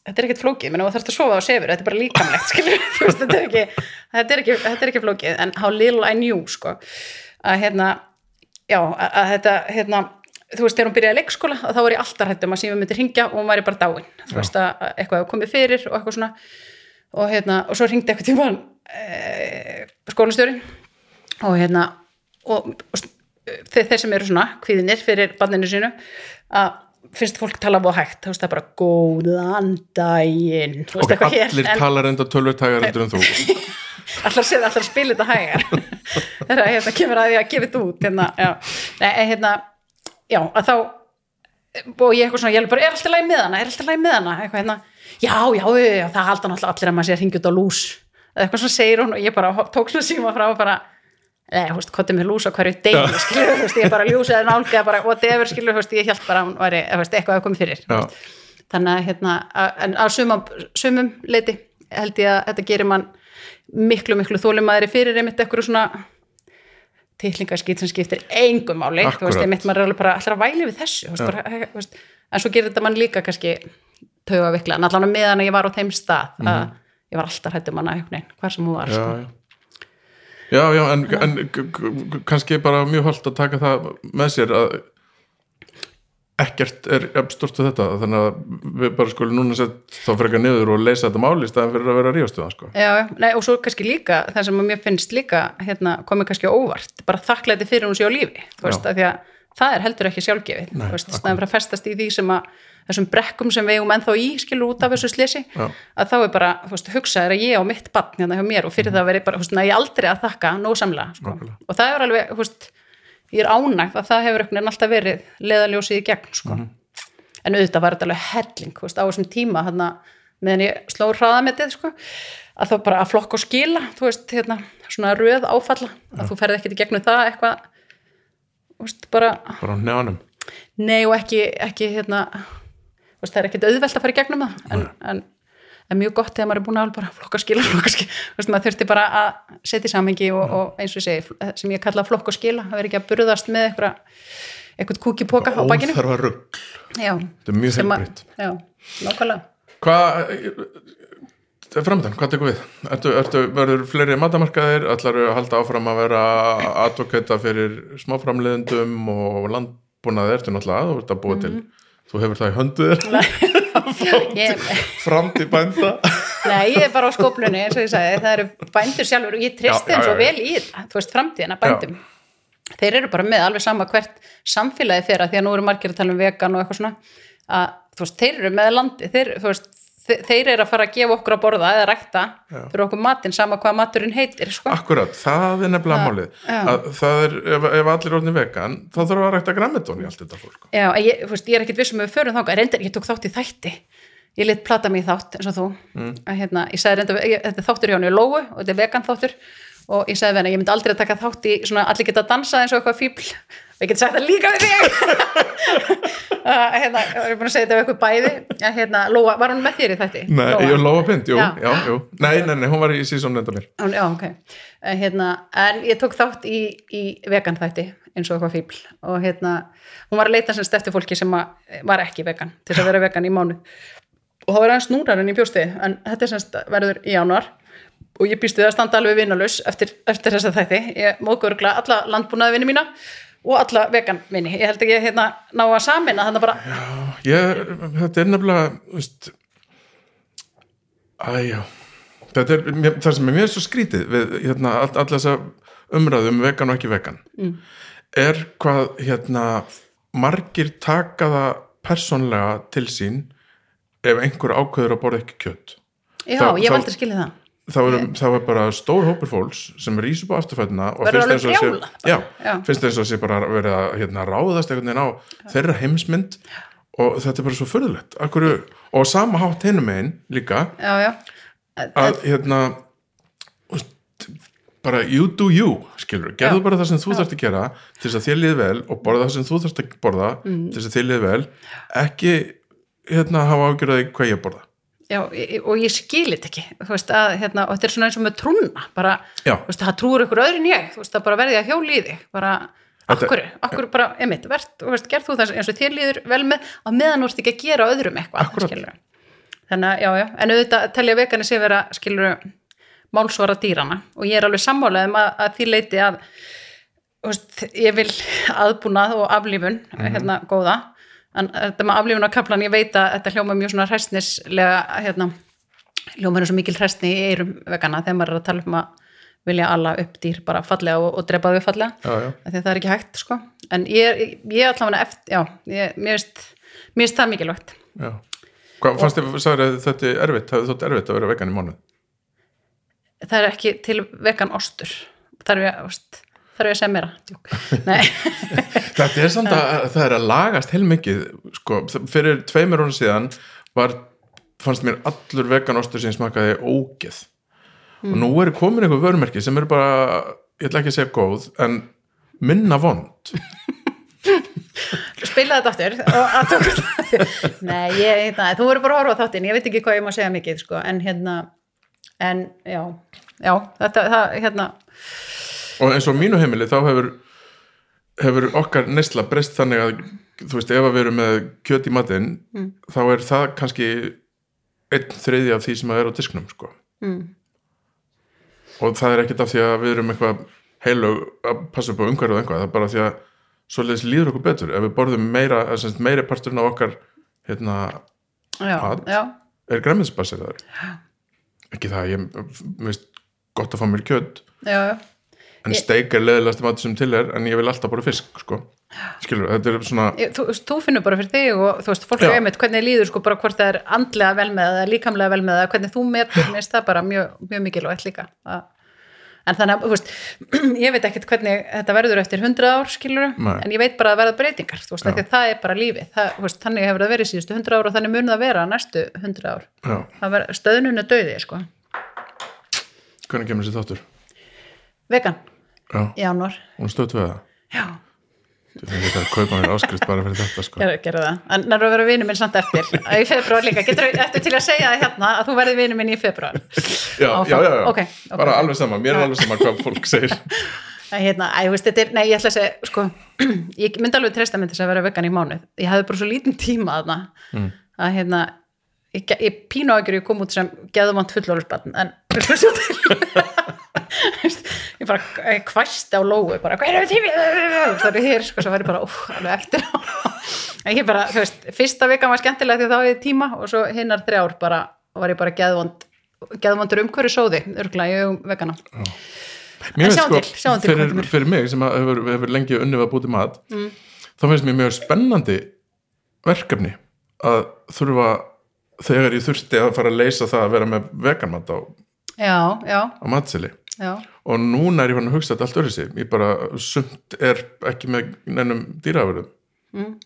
þetta er ekkert flókið, menn þú þarfst að sofa og sefur þetta er bara líkamlegt, skilur þú veist, þetta er ekki, þetta er ekki, þetta er ekki flókið en how little I knew, sko. Að hérna, já, að, að þetta hérna, þú veist, þegar hún byrjaði í leikskóla þá var ég alltaf hættum að síma myndi ringja og hún væri bara dáin, þú veist, að að eitthvað hefur komið fyrir og eitthvað svona. Og hérna, og svo ringdi eitthvað tíma e, skólastjórin og hérna og, og þeir, sem eru svona kvíðinir fyrir banninu sínu að finnst fólk tala búið hægt þú veist það er bara góðan daginn. Hér allir en talar enda tölvutægar endur en þú. Allar séð allar spila þetta hægar. Þegar hérna kemur að því að gefa þetta út hérna, já, Nei, hérna já, að þá og ég eitthvað svona, ég er bara, er alltaf læg með hana? Er alltaf læg með hana, eitthvað hérna. Já, já, já, það halda náttúrulega allir að maður sé að ringja út á lús. Eða eitthvað svona segir hún og ég bara tók svona síma frá og bara Þú veist, hvað er með lús á hverju degi, skilur, þú veist, ég bara ljúsaði nálga, bara whatever, skilur, veist, ég held bara hún væri, veist, eitthvað að koma fyrir. veist. Þannig að, hérna, á sumum, sumum leiti held ég að þetta gerir mann miklu, miklu þólumæðri fyrir einmitt eitthvað svona tillingaskýt sem skiptir engum máli, þú veist, einmitt maður er alveg bara allra væli við þessu, þú veist, bara, þú veist, en svo gerir þetta mann líka kannski tauga vikla, en allan að meðan ég var á þeim stað, að ég var alltaf hættum hana hvar sem hún var, sko. Já. já, en, en kannski bara mjög holdt að taka það með sér að ekkert er uppstort þetta. Þannig að við bara skulum núna sett þá frekar niður og leysa þetta máli í staðan fyrir að vera að ríðast við það sko. Já, nei, og svo kannski líka það sem að mér finnst líka hérna, komið kannski á óvart, bara þakklæti fyrir hún sé á lífi, þú veist, að því að það er heldur ekki sjálfgefið, þú veist, staðan fyrir að festast í því sem að þessum brekkum sem við eigum ennþá í skilur út af þessu slesi, Já. að þá er bara þú veist, hugsa er að ég á mitt barn hérna hjá mér og fyrir það veri bara, þú veist, að ég aldrei að þakka nóg samlega, sko, og það er alveg, þú veist ég er ánægt að það hefur einhvern veginn alltaf verið leðaljósið í gegn, sko. Mhm. en auðvitað var þetta alveg helling þú veist, á þessum tíma þarna, meðan ég sló hraðametið sko, að þá bara að flokka og skila þú veist, hérna, svona röð áfalla að þú ferði ekkert í gegnum það eitthvað þú veist, bara bara nei og ekki, ekki hérna, veist, það er ekkert auðvelt að fara í gegnum það en, en, en mjög gott þegar maður er búin að bara flokka og skila, flokka og skila þú veist, maður þurfti bara að setja í samhengi og, og eins og ég segi, sem ég kalla flokka og skila það verður ekki að burðast með eitthvað eitthvað kúkipoka á bakinu. Óþarfa rugg þetta er mjög að- heilbritt Já, nákvæmlega. Hvað það er framöndan, hvað tekur við? Ertu, ertu, verður fleiri matamarkaðir ætlar að halda áfram að vera advokata fyrir smáframleiðendum og landbúnaði? Ertu náttúrulega þú ert að búa til, þú hefur það í höndu þér. Ég, fram til bænda. Nei, ég er bara á skóplunni eins og ég sagði, það eru bændur sjálfur og ég Já, tristi já, þeim svo já, já. vel í þetta, þú veist, framtíðina bændum. Þeir eru bara með alveg sama hvert samfélagi þeirra, því að nú eru margir að tala um vegan og eitthvað svona, að þú veist, þeir eru með landi, þeir, þú veist þeir eru að fara að gefa okkur að borða eða rækta fyrir okkur matinn, sama hvað maturinn heitir sko. Akkurat, það er nefnilega málið. það er, ef, ef allir er orðin vegan þá þarf að rækta græmitón í allt þetta fólk. Já, ég, veist, ég er ekkit vissum við förum þangað, reyndar, ég tók þátt í þætti. Ég lit plata mig í þátt eins og þú. Mm. að hérna, ég sagði reyndar, ég, þetta er þáttur hjá henni Lóu og þetta er vegan þáttur. Og ég sagði við henni, ég myndi aldrei að taka þátt í svona allir geta að dansa eins og eitthvað fíbl og ég get sagt það líka við þig. Að hérna, ég er búin að segja þetta við eitthvað bæði? Að hérna, Lóa, var hún með þér í þætti? Nei, Lóa? er lofa pind, jú, Já. já, jú. Nei, nei, nei, hún var í sísón enda mér. Já, ok. En, hérna, en ég tók þátt í, í vegan þætti eins og eitthvað fíbl og hérna, hún var að leita semst eftir fólki sem að, var ekki vegan til þess að vera vegan í mánu og það var aðeins núrar en ég bjósti en þetta er semst verður í januar og ég býst við að standa alveg vinnalus eftir, eftir þessa þætti, ég móðgörgla alla landbúnaði vinni mína og alla vegan vinni, ég held ekki að hérna ná að samina þannig bara, ég, Þetta er nefnilega veist, Æjá Þetta er, mér, það sem er mér svo skrítið við hérna, all, all þessa umræðu um vegan og ekki vegan mm. er hvað hérna margir taka það persónlega til sín ef einhver ákveður að borða ekki kjöt. Já, Þá- ég þá- hef aldrei skilið það er, þá er bara stór hópur fólks sem rís upp á afturfætuna og finnst og brjálað sé, já, Já. finnst eins og sé bara verið að hérna, ráðast einhvern veginn á þeirra heimsmynd og þetta er bara svo furðulegt. Akkur, og sama hátt hinum einn líka já, já. að hérna bara you do you skilur, gerðu Já. bara það sem þú þarft að gera til þess að þér liði vel og borða það sem þú þarft að borða Mm. til þess að þér liði vel. Ekki hérna hafa ágjörði hvað ég borða Já, og ég skil þetta ekki. Veist, að, hérna, og þetta er svona eins og með trúna bara, veist, það trúur ykkur öðru en ég. Veist, það bara verði að hjóli í þig bara, Þetta- akkur, akkur bara, emitt verð, gerð þú það eins og þér líður vel með að meðan ert ekki að gera öðrum eitthvað þannig að, já, já, en auðvitað telja vegani sé vera, skilur málsvara dýrana og ég er alveg sammálaðum að, að því leiti að ég vil aðbúnað og aflífun hérna góða en þetta með aflífun og kaplan ég veit að þetta hljóma mjög svona hræstnislega hérna, hljóma er svo mikil hræstni í eirum vegana þegar maður er að tala um að vilja alla upp dýr bara fallega og, og drepa þau fallega já, já. það er ekki hægt sko en ég, ég allavega eftir, já ég, mér finnst það mikilvægt Já. Hvað fannst þið, að þetta er erfitt, hafði þótt erfitt að vera vegan í mánuð? það er ekki til vegan ostur þarf ég, þú veist, þarf ég að segja nei, Þetta er samt að það er að lagast heilmikið, sko, fyrir tveimur hún síðan var, fannst mér allur veganostur sem smakaði ógeð. Og nú er komin einhver vörumerki sem eru bara, ég ætla ekki að segja góð en minna vond. Spila þetta aftur. Nei, ég, hérna, þú verður bara að horfa þáttinn. Ég veit ekki hvað ég má segja mikið sko, en hérna en já, já þetta, það, hérna og eins og á mínu heimili þá hefur hefur okkar neysla breyst þannig að þú veist, ef að við erum með kjöt í matinn Mm. þá er það kannski einn þriði af því sem að er á disknum sko. mm, og það er ekkert af því að við erum eitthvað heilug að passa upp á umhverju og einhvað, það er bara því að svoleiðis líður okkur betur, ef við borðum meira eða meiri parturinn af okkar hérna, já, Mat. já, er græmiðsbassir ekki það, ég finnst gott að fá mér kjöt já, já en Ég- steik er leðilegasti matur sem til er en ég vil alltaf bara fisk sko. skilur, þetta er svona þú, þú finnur bara fyrir þig og þú veist, fólk er einmitt hvernig líður sko bara hvort það er andlega vel með það, líkamlega vel með það hvernig þú metur, mér það bara mjög, mjög mikilvægt líka. Það- en þannig að, þú veist, ég veit ekkert hvernig þetta verður eftir 100 ár, skilur Nei. en ég veit bara að verða breytingar, þú veist, það er bara lífið, það, veist, þannig hefur það verið síðustu 100 ár og þannig mun það vera næstu 100 ár, stöðnun er döði, sko, já, í ánvar, hún stöðt við það já Ég finn þetta að kaupa mér áskrift bara fyrir þetta sko. Gerðu, gerðu það, en nærðu að vera vinur minn samt eftir í februar líka, getur þú eftir til að segja það hérna að þú verði vinur minn í februar já, Áfram. já, já, já. Ok, ok. bara alveg sama, mér er alveg sama hvað fólk segir Nei, hérna, æ, þú veist, þetta er, nei, ég ætla að segja, sko, ég myndi alveg treysta myndi að vera vegan í mánuð. Ég hafði bara svo lítinn tíma þarna, Mm. að hérna, ég, ég pínu ágjör ég kom út sem geðumant fullorðsbann, en ég bara ég kvæsti á lóu, bara, er það tími? Það er hér, sko, svo væri bara, úf, alveg eftir. En ég bara, þú veist, fyrsta vikan var skemmtilega því þá hefði tíma og svo hinnar þrjár bara, var ég bara geðvond, geðvondur umhverju sóði, örgulega í vegana. mér finnst sko, til, sjáum til fyrir, fyrir mig sem hefur, hefur lengi unnið að búti mat Mm. þá finnst mér mjög spennandi verkefni að þurfa þegar ég þurfti að fara að leysa það að vera með veganmat á, Já, já, á matseli já. og núna er ég fann að hugsa þetta allt öðru sig ég bara, sumt er ekki með nennum dýraverðum Mm.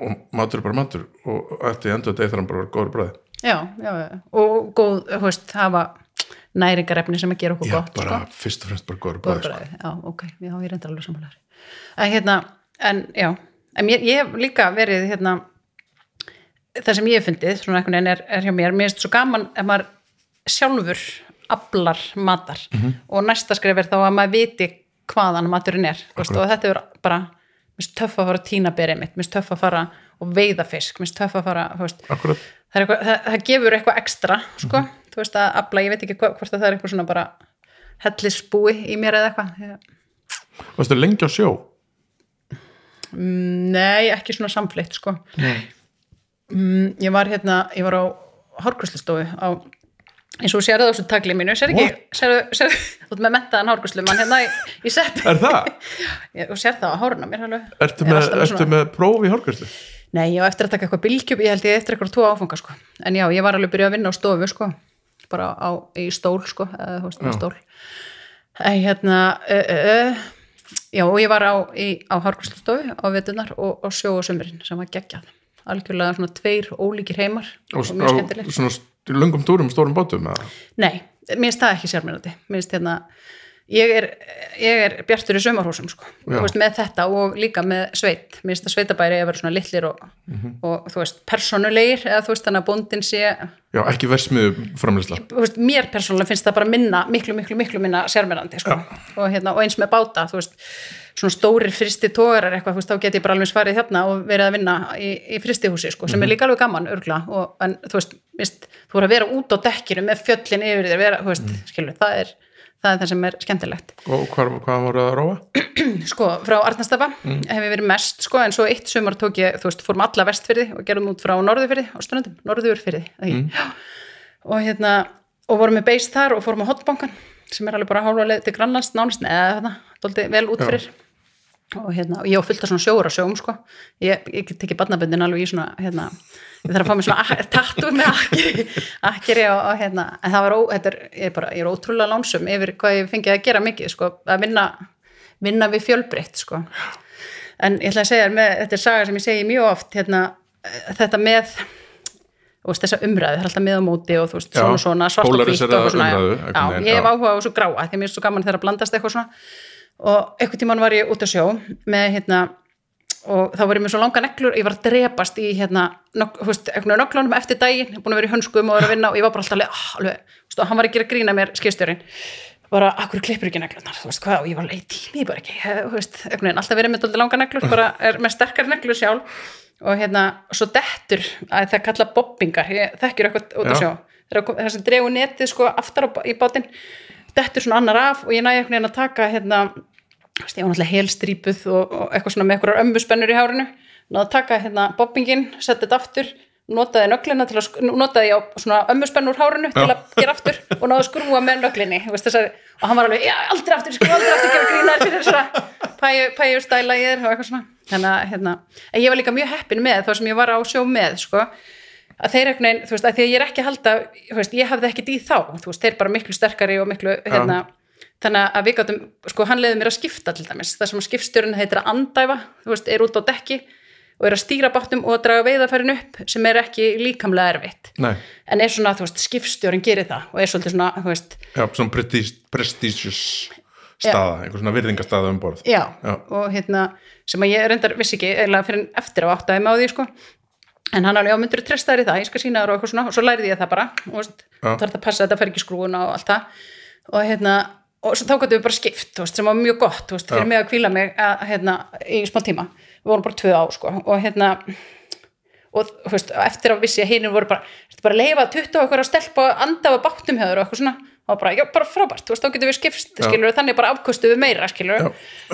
og matur er bara matur og eftir endur deg þarf hann bara góður bræði Já, já, já, og góð, þú veist, hafa næringarefni sem að gera okkur já, gott, bara sko. fyrst og fremst bara góður Góð bræði sko. já, ok, já, ég reyndar alveg samanlega. En hérna, en já, en ég, ég hef líka verið, hérna, það sem ég hef fundið, svona einhvern veginn er, er hjá mér, mér finnst svo gaman ef maður sjálfur aflar matar. Mhm. og næsta skref er þá að maður viti hvaðan maturinn er, veist, og þetta er bara, mér finnst töff að fara að tína berið mitt, mér finnst töff að fara og veiða fisk, mér finnst töff að fara, veist, það, eitthvað, það, það gefur eitthvað ekstra sko, Mhm. þú veist að afla, ég veit ekki hvort að það er eitthvað svona bara hellisbúi í mér eða eitthvað Ég- varstu lengi á sjó? Mm, nei, ekki svona samfleitt sko. Mm, ég var hérna ég var á hárgræslustofu á eins og þú sérðu á þessu tagli mínu sér ekki, sérðu, þú ert með mentaðan hárgræslu mann hérna í, í sepp er það? og sér það á háruna mér alveg. Ertu, er með, alltaf ertu með próf í hálfgræslu? Nei, ég á eftir að taka eitthvað bylgjöp, ég held ég eftir eitthvað tvo áfanga sko. En já, ég var alveg byrjuð að vinna á stofu sko. bara á, í stól sko, eða þú veist, með stól. En hérna uh, uh, já, og ég var á, í, á Hárgræslustofu á vetunar og, og sjó og sömurinn sem var geggjað. Algjörlega svona tveir ólíkir heimar. Og, og mjög og skemmtileg svona st- lungum túrum, stórum bátum eða? Nei, mér finnst það ekki sérmennandi mér finnst hérna ég er, ég er bjartur í sömarhúsum sko. Veist, með þetta og líka með sveit mér finnst að sveitabæri að vera svona litlir og, Mhm. og þú veist, personulegir eða þú veist, þannig að bóndin sé já, ekki versmiðu framleysla mér persónulega finnst það bara minna miklu, miklu, miklu minna sérmennandi sko. og, hérna, og eins með báta þú veist, svona stórir fristi tógarar eitthvað, veist, þá get ég bara alveg svarið hérna og verið að vinna í, í fristihúsi sko, sem er líka alveg gaman, örgla og, en þú veist, mist, þú voru að vera út á dekkinu með fjöllin yfir þér, vera, veist, skilur, það er það er það sem er skemmtilegt. Og hvar, hvað voru að róa? sko, frá Arnastafa hef ég verið mest, sko, en svo eitt sumar tók ég, þú veist, fórum alla vestfyrði og gerðum út frá norðurfyrði og ströndum, norðurfyrði mm. og hérna og vorum með beist þar og fórum á hotbankan sem er alveg bara hálfa leið til Grannlands nánast, eða þarna, dóldi vel út fyrir. Og hérna, ég á fullt af svona sjóra sjóum, sko, ég, ég get ekki barnaböndin alveg í svona, hérna ég þarf að fá mér svona tattu með akkeri akkeri og, og hérna, en það var ó, þetta er, ég er bara, ég er ótrúlega lánsum yfir hvað ég fengið að gera mikið, sko, að vinna vinna við fjölbreytt sko. en ég ætla að segja með, þetta er saga sem ég segi mjög oft hérna, eh, þetta með veist, þessa umræðu, það er alltaf með á móti og veist, Já, svona svona, svart og hvítt og svona, umræðu, já, veginn, ég hef já. áhuga á þessu gráa, því mér er svo gaman þegar að blandast eitthvað svona og einhvern tímann var ég út að sjó með hérna og þá var ég með svo langa neglur, ég var að drepast í hérna, nöglunum eftir daginn, búin að vera í hönskum og vera að vinna og ég var bara alltaf alveg, ah, alveg, og hann var ekki að grína mér skistjórin, bara, akkur klippur ekki neglunar, þú veist, hvað, og ég var alveg, tími bara ekki, ég, þú veist, alltaf verið með dálítið langa neglur, bara er með sterkar neglur sjálf. Og hérna, svo dettur að það kalla bobbingar, þekkir eitthvað út að Já. sjá, það sem dregu netið sko aftar í bátinn, dettur svona annar af og ég næði að taka hérna, ég var náttúrulega helstrípuð og, og eitthvað svona með einhverjar ömmuspennur í hárinu. Náði að taka hérna bobbingin setja þetta aftur, notaði nöglina til að, notaði á svona ömmuspennur hárinu til að gera aftur og náði að skrúa með nöglinni, og hann var alveg, já, aldrei aftur, sko, aldrei aftur gera grínar fyrir þessara pæju, pæju stæla ég er og eitthvað svona, að hérna en ég var líka mjög heppin með þá sem ég var á sjó með, sko. Að þeir veginn, þú veist, að því að ég er ekki að halda veist, ég hafði ekkert í þá, þú veist, þeir bara miklu sterkari og miklu, hérna þannig að við gáttum, sko, hann leiði mér að skipta til dæmis, það sem að skipstjórinn heitir að andæfa, þú veist, er út á dekki og er að stýra báttum og að draga veiðafærin upp sem er ekki líkamlega erfitt. Nei, en er svona, þú veist, skipstjórinn gerir það og er svolítið svona, þú veist, já, svona prestige, prestigious staða, einhver svona virðingastaða um borð. Já, Já. og hérna sem að ég reyndar vissi ekki, eða fyrir eftir á áttaði með á því, sko. En hann alveg, já, myndur treysta þér í það, ég skal sína þér og eitthvað svona. Og svo lærði ég það bara, þú veist. Já. það að passa að þetta fer ekki í skrúuna og allt það. Og hérna, og þá gætum við bara skipt veist, sem var mjög gott, veist, fyrir mig að kvíla mig að, hérna, í smá tíma. Við vorum bara tvö á, sko, og hérna og veist, eftir að vissi að hinir voru bara, bara að leifa 20 og eitthvað að stelpa og anda af báttum höfður og eitthvað svona? Og bara, já, bara frábært, þá getum við skipst skilur, þannig bara afkostu við meira,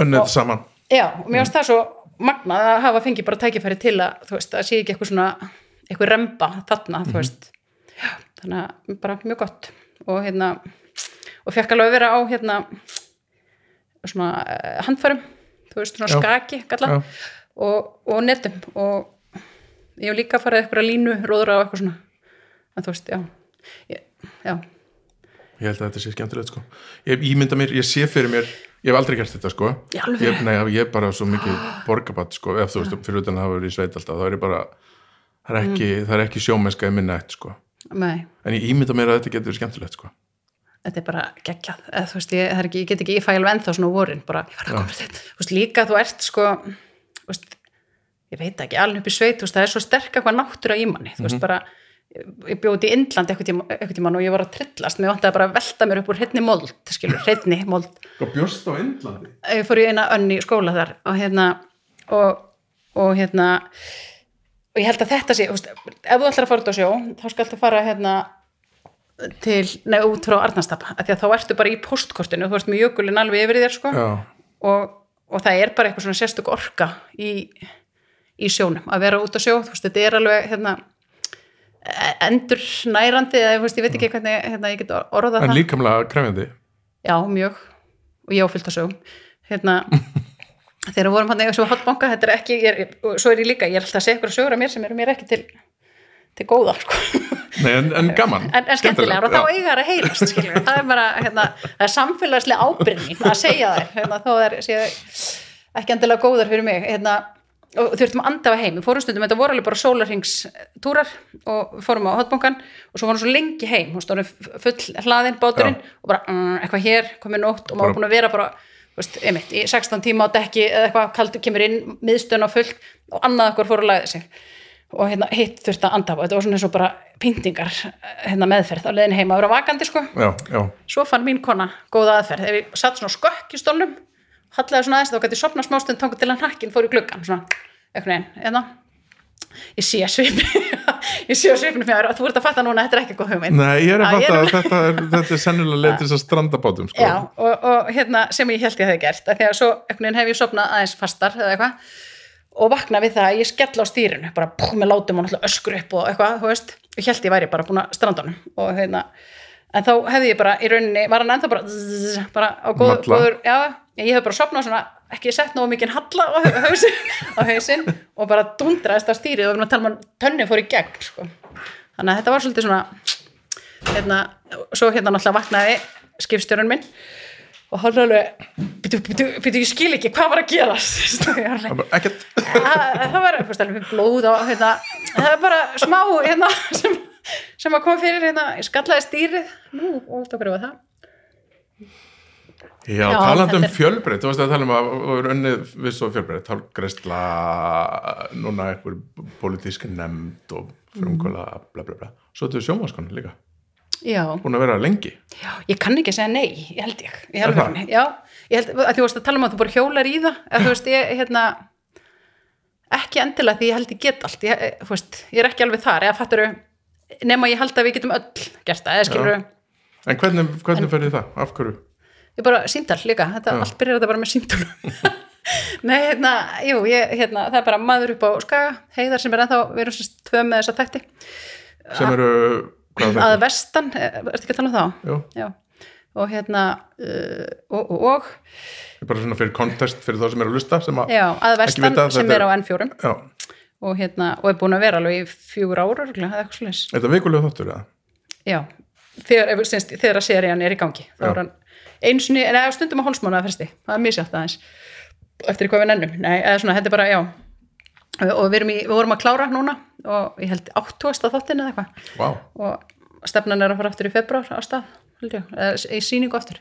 önnið saman. Já, og mér finnst það svo magnað að hafa fengið bara tækifæri til að, þú veist, að sé ekki eitthvað svona, eitthvað remba þarna, þú veist. Já, þannig að bara mjög gott. Og hérna, og fekk alveg að vera á, hérna, svona eh, handfærum, þú veist, svona Já. skaki, galla, og, og netum. Og ég hef líka farið eitthvað línu, róðra og eitthvað svona. En þú veist, já, ég, já, Ég held að þetta sé skemmtilegt sko Ég ímynda mér, ég sé fyrir mér Ég hef aldrei gert þetta sko ég, Nei, ég er bara svo mikið borgabatt sko Ef þú veist, fyrir utan að hafa verið í sveit alltaf þá er ég bara, það er ekki, Mm. það er ekki sjómennska í minna eitt sko nei. En ég ímynda mér að þetta getur verið skemmtilegt sko þetta er bara geggjað. Eða, þú veist, ég, ekki, ég get ekki, ég fæ alveg ennþá svona vorin, bara, ég var að koma þetta þú veist, líka þú ert sko þú veist, ég veit ekki, alveg upp í sveit þú veist, það er svo sterk eitthvað náttúra í manni. Þú veist, bara, ég bjóði í Indland eitthvað tíma, eitthvað tíma og ég var að trillast. Mér bara að velta mér upp úr hreinni mold skilur, hreinni mold. Hvað bjóst á Indlandi? ég fór í eina önn í skóla þar og hérna og, og hérna og ég held að þetta sé, þú veist, ef þú ætlar að fara út á sjó þá skaltu fara hérna til, nei, út frá Arnastapa af því að þá ertu bara í postkortinu þú ert með jökulinn alveg yfir þér sko. Og, og það er bara eitthvað svona sérstök orka í, í sjónum að vera út á sjó, þú veist, þetta er alveg hérna endur nærandi eða veist, ég veit ekki hvernig hérna, ég get orðað en það. líkamlega krefjandi. Já, mjög, og ég á fyllt að sögum hérna, þegar við vorum hann eða svo hotbanka, þetta er ekki er, svo er ég líka, ég er alltaf að segja sögur af mér sem eru mér ekki til til góða sko. Nei, en, en gaman en, en skemmtilegar og þá já. eiga það að heyrast það er bara, hérna, það er samfélagslega ábyrgning að segja þær hérna, þó það er ekki endilega góðar fyrir mig hérna, og þurftum að andafa heim. Við fórum stundum, þetta voru alveg bara sólarhingstúrar og við fórum á hotbankan og svo vorum svo lengi heim, hún stóðum full hlaðin báturinn og bara mm, eitthvað hér, komið nótt og maður var búin að vera bara veist, einmitt, í 16 tíma á dekki eða eitthvað kaldur kemur inn, miðstun á fullt og annað okkur fór að lagði sig og hérna hitt þurfti að andafa þetta var svona eins og bara pyntingar hérna meðferð á leiðin heima að vera vakandi sko. Já, já, svo fann mín kona góða aðferð. Ef ég satt svona á skökk í stólnum hallaði svona aðeins þá gæti ég sopna smástund tangur til að nakkin fór í gluggan svona, hérna. Ég sé svipin ég sé svipin fyrir þú ert að fatta núna að þetta er ekki góð hugmynd. Nei, ég er að ég fatta að þetta er, þetta er sennilega leið til þess að strandabátum sko. Já, og, og hérna sem ég held ég hefði gert að því að svo hef ég sopnað aðeins fastar eða eitthvað og vakna við það að ég skella á stýrinu bara pú, með látum og náttúrulega öskur upp og eitthvað, þú veist, og held ég væri bara búin að strandanum og hérna en þá hefði ég bara í rauninni, var hann ennþá bara zzz, bara á góð, góður já, ég hef bara sopnað svona ekki sett nógu mikið halla á hausin, á hausin og bara dundraðist á stýrið og við erum að tala um tönni fór í gegn sko. þannig að þetta var svolítið svona hérna, svo hérna náttúrulega vaknaði skipstjórun minn og hann alveg býtu, býtu, býtu, ég skil ekki, hvað var að gera það Það var Ekkert. Það var fyrst, alveg blóð og hérna, það er bara smá hérna, sem, sem að koma fyrir hérna, ég skallaði stýrið. Nú, og það var það. Já, Já, talandi um er- fjölbreytt, þú veist að tala um að við erum unnið við svo fjölbreytt, hálfgreisla núna einhver pólitísk nefnd og frumkvöla bla bla bla, svo þetta er sjómaskon líka búin að vera lengi? Já, ég kann ekki að segja nei ég held ég, ég held að þú veist að tala um að þú bara hjólar í það þú veist, ég, hérna ekki endilega því ég held ég get allt. Ég, þú veist, ég er ekki alveg þar eða fattur nema ég held að við getum öll gert það. En hvernig, hvernig ferði það? Af hverju? ég bara síndal líka, þetta, allt byrjar þetta bara með síndalum nei, hérna, jú, ég, hérna það er bara maður upp á skaga, heiðar sem er ennþá, við erum sérst tvö með þessa þætti. Sem eru, hvað er að þetta? vestan, eh, ertu ekki að tala um þá? Jú, Já, og hérna uh, og, og, og. Bara svona fyrir kontest fyrir þá sem eru að lusta sem að, já, að vestan að sem þetta er á er- N4 já, og hérna, og er búin að vera alveg í fjögur ára eða eitthvað þetta er vikulega þáttur eða? já, þegar, semst, þegar að serían er í gangi þá Já. er hann einsunni, en eða stundum að hálsmána fresti, það er misjátt aðeins. Eftir hvað við nennum, nei, eða svona, þetta er bara, já. Og við, í, við vorum að klára núna og ég held áttúast að þáttin eða eitthvað. Vá, og stefnan er að fara aftur í februar á stað, held ég, eða í síningu aftur.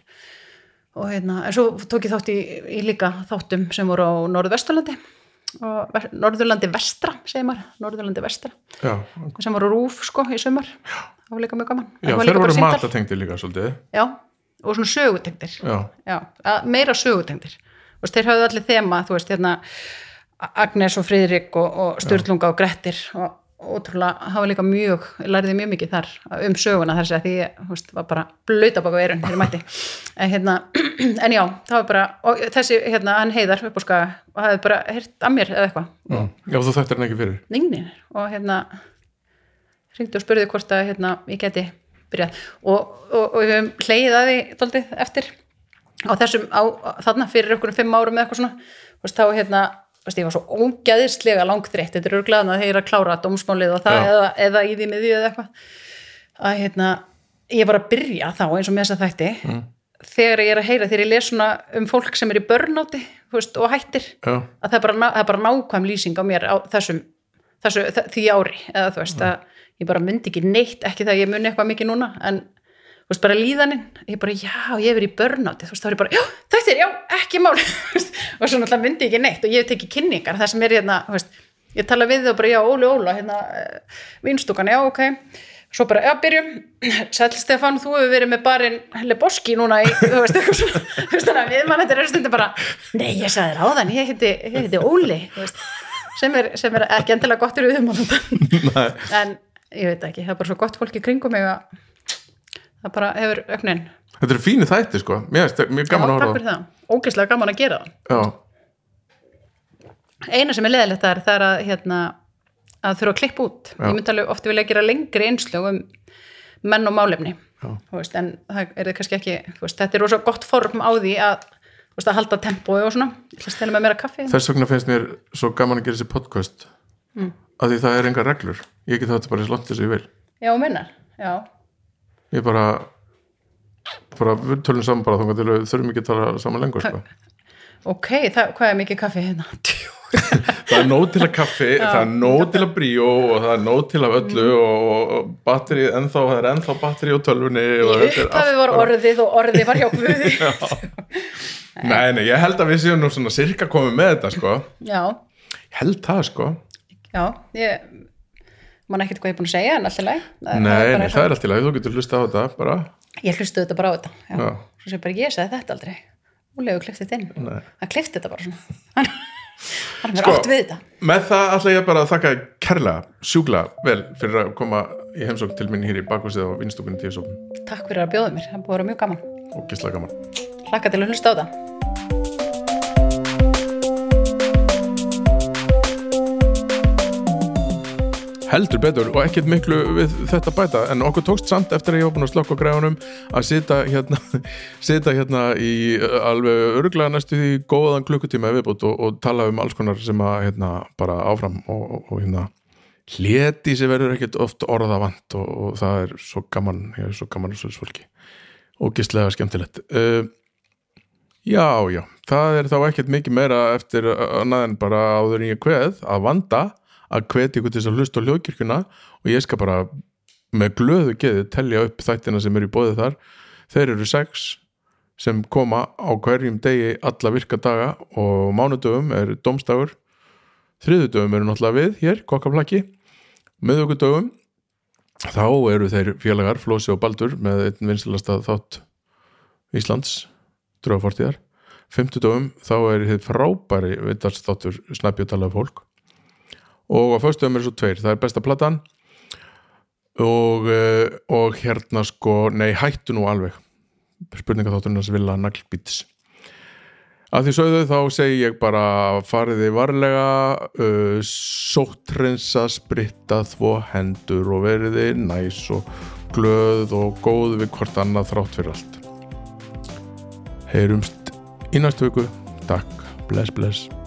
Og hérna, en svo tók ég þátt í, í líka þáttum sem voru á Norðvesturlandi og Norðurlandi vestra, segir maður, Norðurlandi vestra. Já, sem voru rúf sko í sumar. Það var líka mjög gaman. Já þeir voru símtal. matatengdir líka svolítið. Já, og svona sögutengdir. Já, já, meira sögutengdir. Þú veist, þeir hafðu allir þema, þú veist, hérna Agnes og Friðrik og, og Sturlunga og Grettir og ótrúlega, var líka mjög ég lærði mjög mikið þar um söguna þar sem því ég, veist, var bara blöyta baka veirun þegar mætti. En, hérna, en já, það var bara og þessi, hérna, hann heiðar upp á og hafði bara heyrt að mér eða eitthvað. Já, já þú þekktir hann ekki fyrir. Ningnin og hérna hringdi og spurði hvort að hérna, ég geti byrjað. Og, og, og við höfum hleyið að því daldið eftir. Á þessum, á, þarna fyrir okkur fimm árum eða eitthvað svona. Þá hérna, veist, ég var svo ógæðislega langdreitt, þetta eru glæðan að að klára dómsmálið og það eða, eða í því miðju eða eitthvað. Að hérna, ég var að byrja þá eins og með þess að þætti Mm. þegar ég er að heyra, þegar ég les svona um fólk sem er í börnáti veist, og hættir Já, að það er bara, það er bara nákvæm lýsing á mér á þessum, þessu, því ári. Eða þú veist að ég bara myndi ekki neitt ekki það að ég muni eitthvað mikið núna en þú veist bara líðaninn ég bara já, ég hef verið í börnáti þú veist þá er ég bara, já, þetta er, já, ekki mál. Og svo náttúrulega myndi ég ekki neitt og ég hef tekið kynningar, það sem er hérna þú veist, ég tala við og bara, já, Óli Óla hérna, uh, vinstúkan, já, ok. Svo bara, já, byrjum. Sæll Stefán, þú hefur verið með barinn Leboski núna í, þú veist, þú veist, þannig að við mann þetta er stundu bara nei, ég sagði þér áðan, ég heiti, Óli sem er, sem er ekki endilega gott fyrir um Nei. en ég veit ekki, það er bara svo gott fólk í kringum mig að það bara hefur öknin þetta eru fínu þætti sko. Mér mjög gaman að horfa það, ógeðslega gaman að gera það. Á. eina sem er leðilegt það er, það er að hérna, að þurfa að klippa út. Já. ég myndi alveg ofti vilja gera lengri einslög um menn og málefni veist, en það er það kannski ekki veist, þetta er rosa gott form á því að, veist, að halda tempói og svona. Að að Þess vegna finnst mér svo gaman að gera þessi podcast. Mm. af því það er engar reglur. Ég get þetta bara langt þess að ég vil. Já, minnar, já ég bara bara við tölum saman bara þá til við þurfum ekki að tala saman lengur sko. Ok, það, hvað er mikið kaffi hérna? Það er nóg til að kaffi það er nóg til að bríó og það er nóg til að öllu Mm. og, og, og batteri ennþá, það er ennþá batteri á tölvunni og allt var orðið og orðið var hjá Guði nei, nei, ég held að við séum nú svona sirka komið með þetta sko Já, ég held það sko já, ég man ekkert hvað ég er búin að segja en alltaf læg nei, nei, það er allt í lagi, þú getur hlusta á þetta bara, Ég hlustu þetta bara á þetta já. Já. Svo sem bara ég sagði þetta aldrei. Úlegu klift þetta inn. Hann klift þetta bara svona. Hann er Sko. átt við þetta. með það ætla ég bara að þakka kærlega, sjúklega vel fyrir að koma í heimsókn til mín hér í bakhúsið á vinstúkunni tíu sókn Takk fyrir að bjóða mér, það búið að vera mjög gaman. Og gísla gaman. Hlakka til að hlusta á það heldur betur og ekkert miklu við þetta bæta. En okkur tókst samt eftir að ég að slokka á græðunum að sita hérna hérna í uh, alveg öruglega næstu því góðan klukkutíma viðbútt og, og tala um alls konar sem að hérna bara áfram og, og, og hérna hleti sem verður ekkert oft orða vant og, og það er svo gaman ég er svo gaman að svo fólki. Og gíslega skemmtilegt. Uh, já, já, það er þá ekkert mikið meira eftir annað en bara áður ég kveð að vanda að hvetja ykkur til þess að hlusta á hljóðkirkuna og ég skal bara með glöðu geði telja upp þættina sem eru í bóðið þar. Þeir eru sex sem koma á hverjum degi alla virka daga og mánudöfum er domstagur þriðudöfum eru náttúrulega við hér, kokkaflaki miðugudöfum þá eru þeir félagar Flósi og Baldur með einn vinsilasta þátt Íslands drögafortíðar fymtudöfum þá er þið frábæri vittarstáttur snæpjótalaða fólk og á föstum er svo tveir, það er besta platan. Og, eh, og hérna sko, nei hættu nú alveg. Spurningaþátturinn að vilja naglbíts. Að því sögðu þá segi ég bara fariði varlega uh, sóttrensa spritta þvó hendur og veriði næs og glöð og góð við hvort annað þrátt fyrir allt. Heyrumst í næstu viku. Takk, bless bless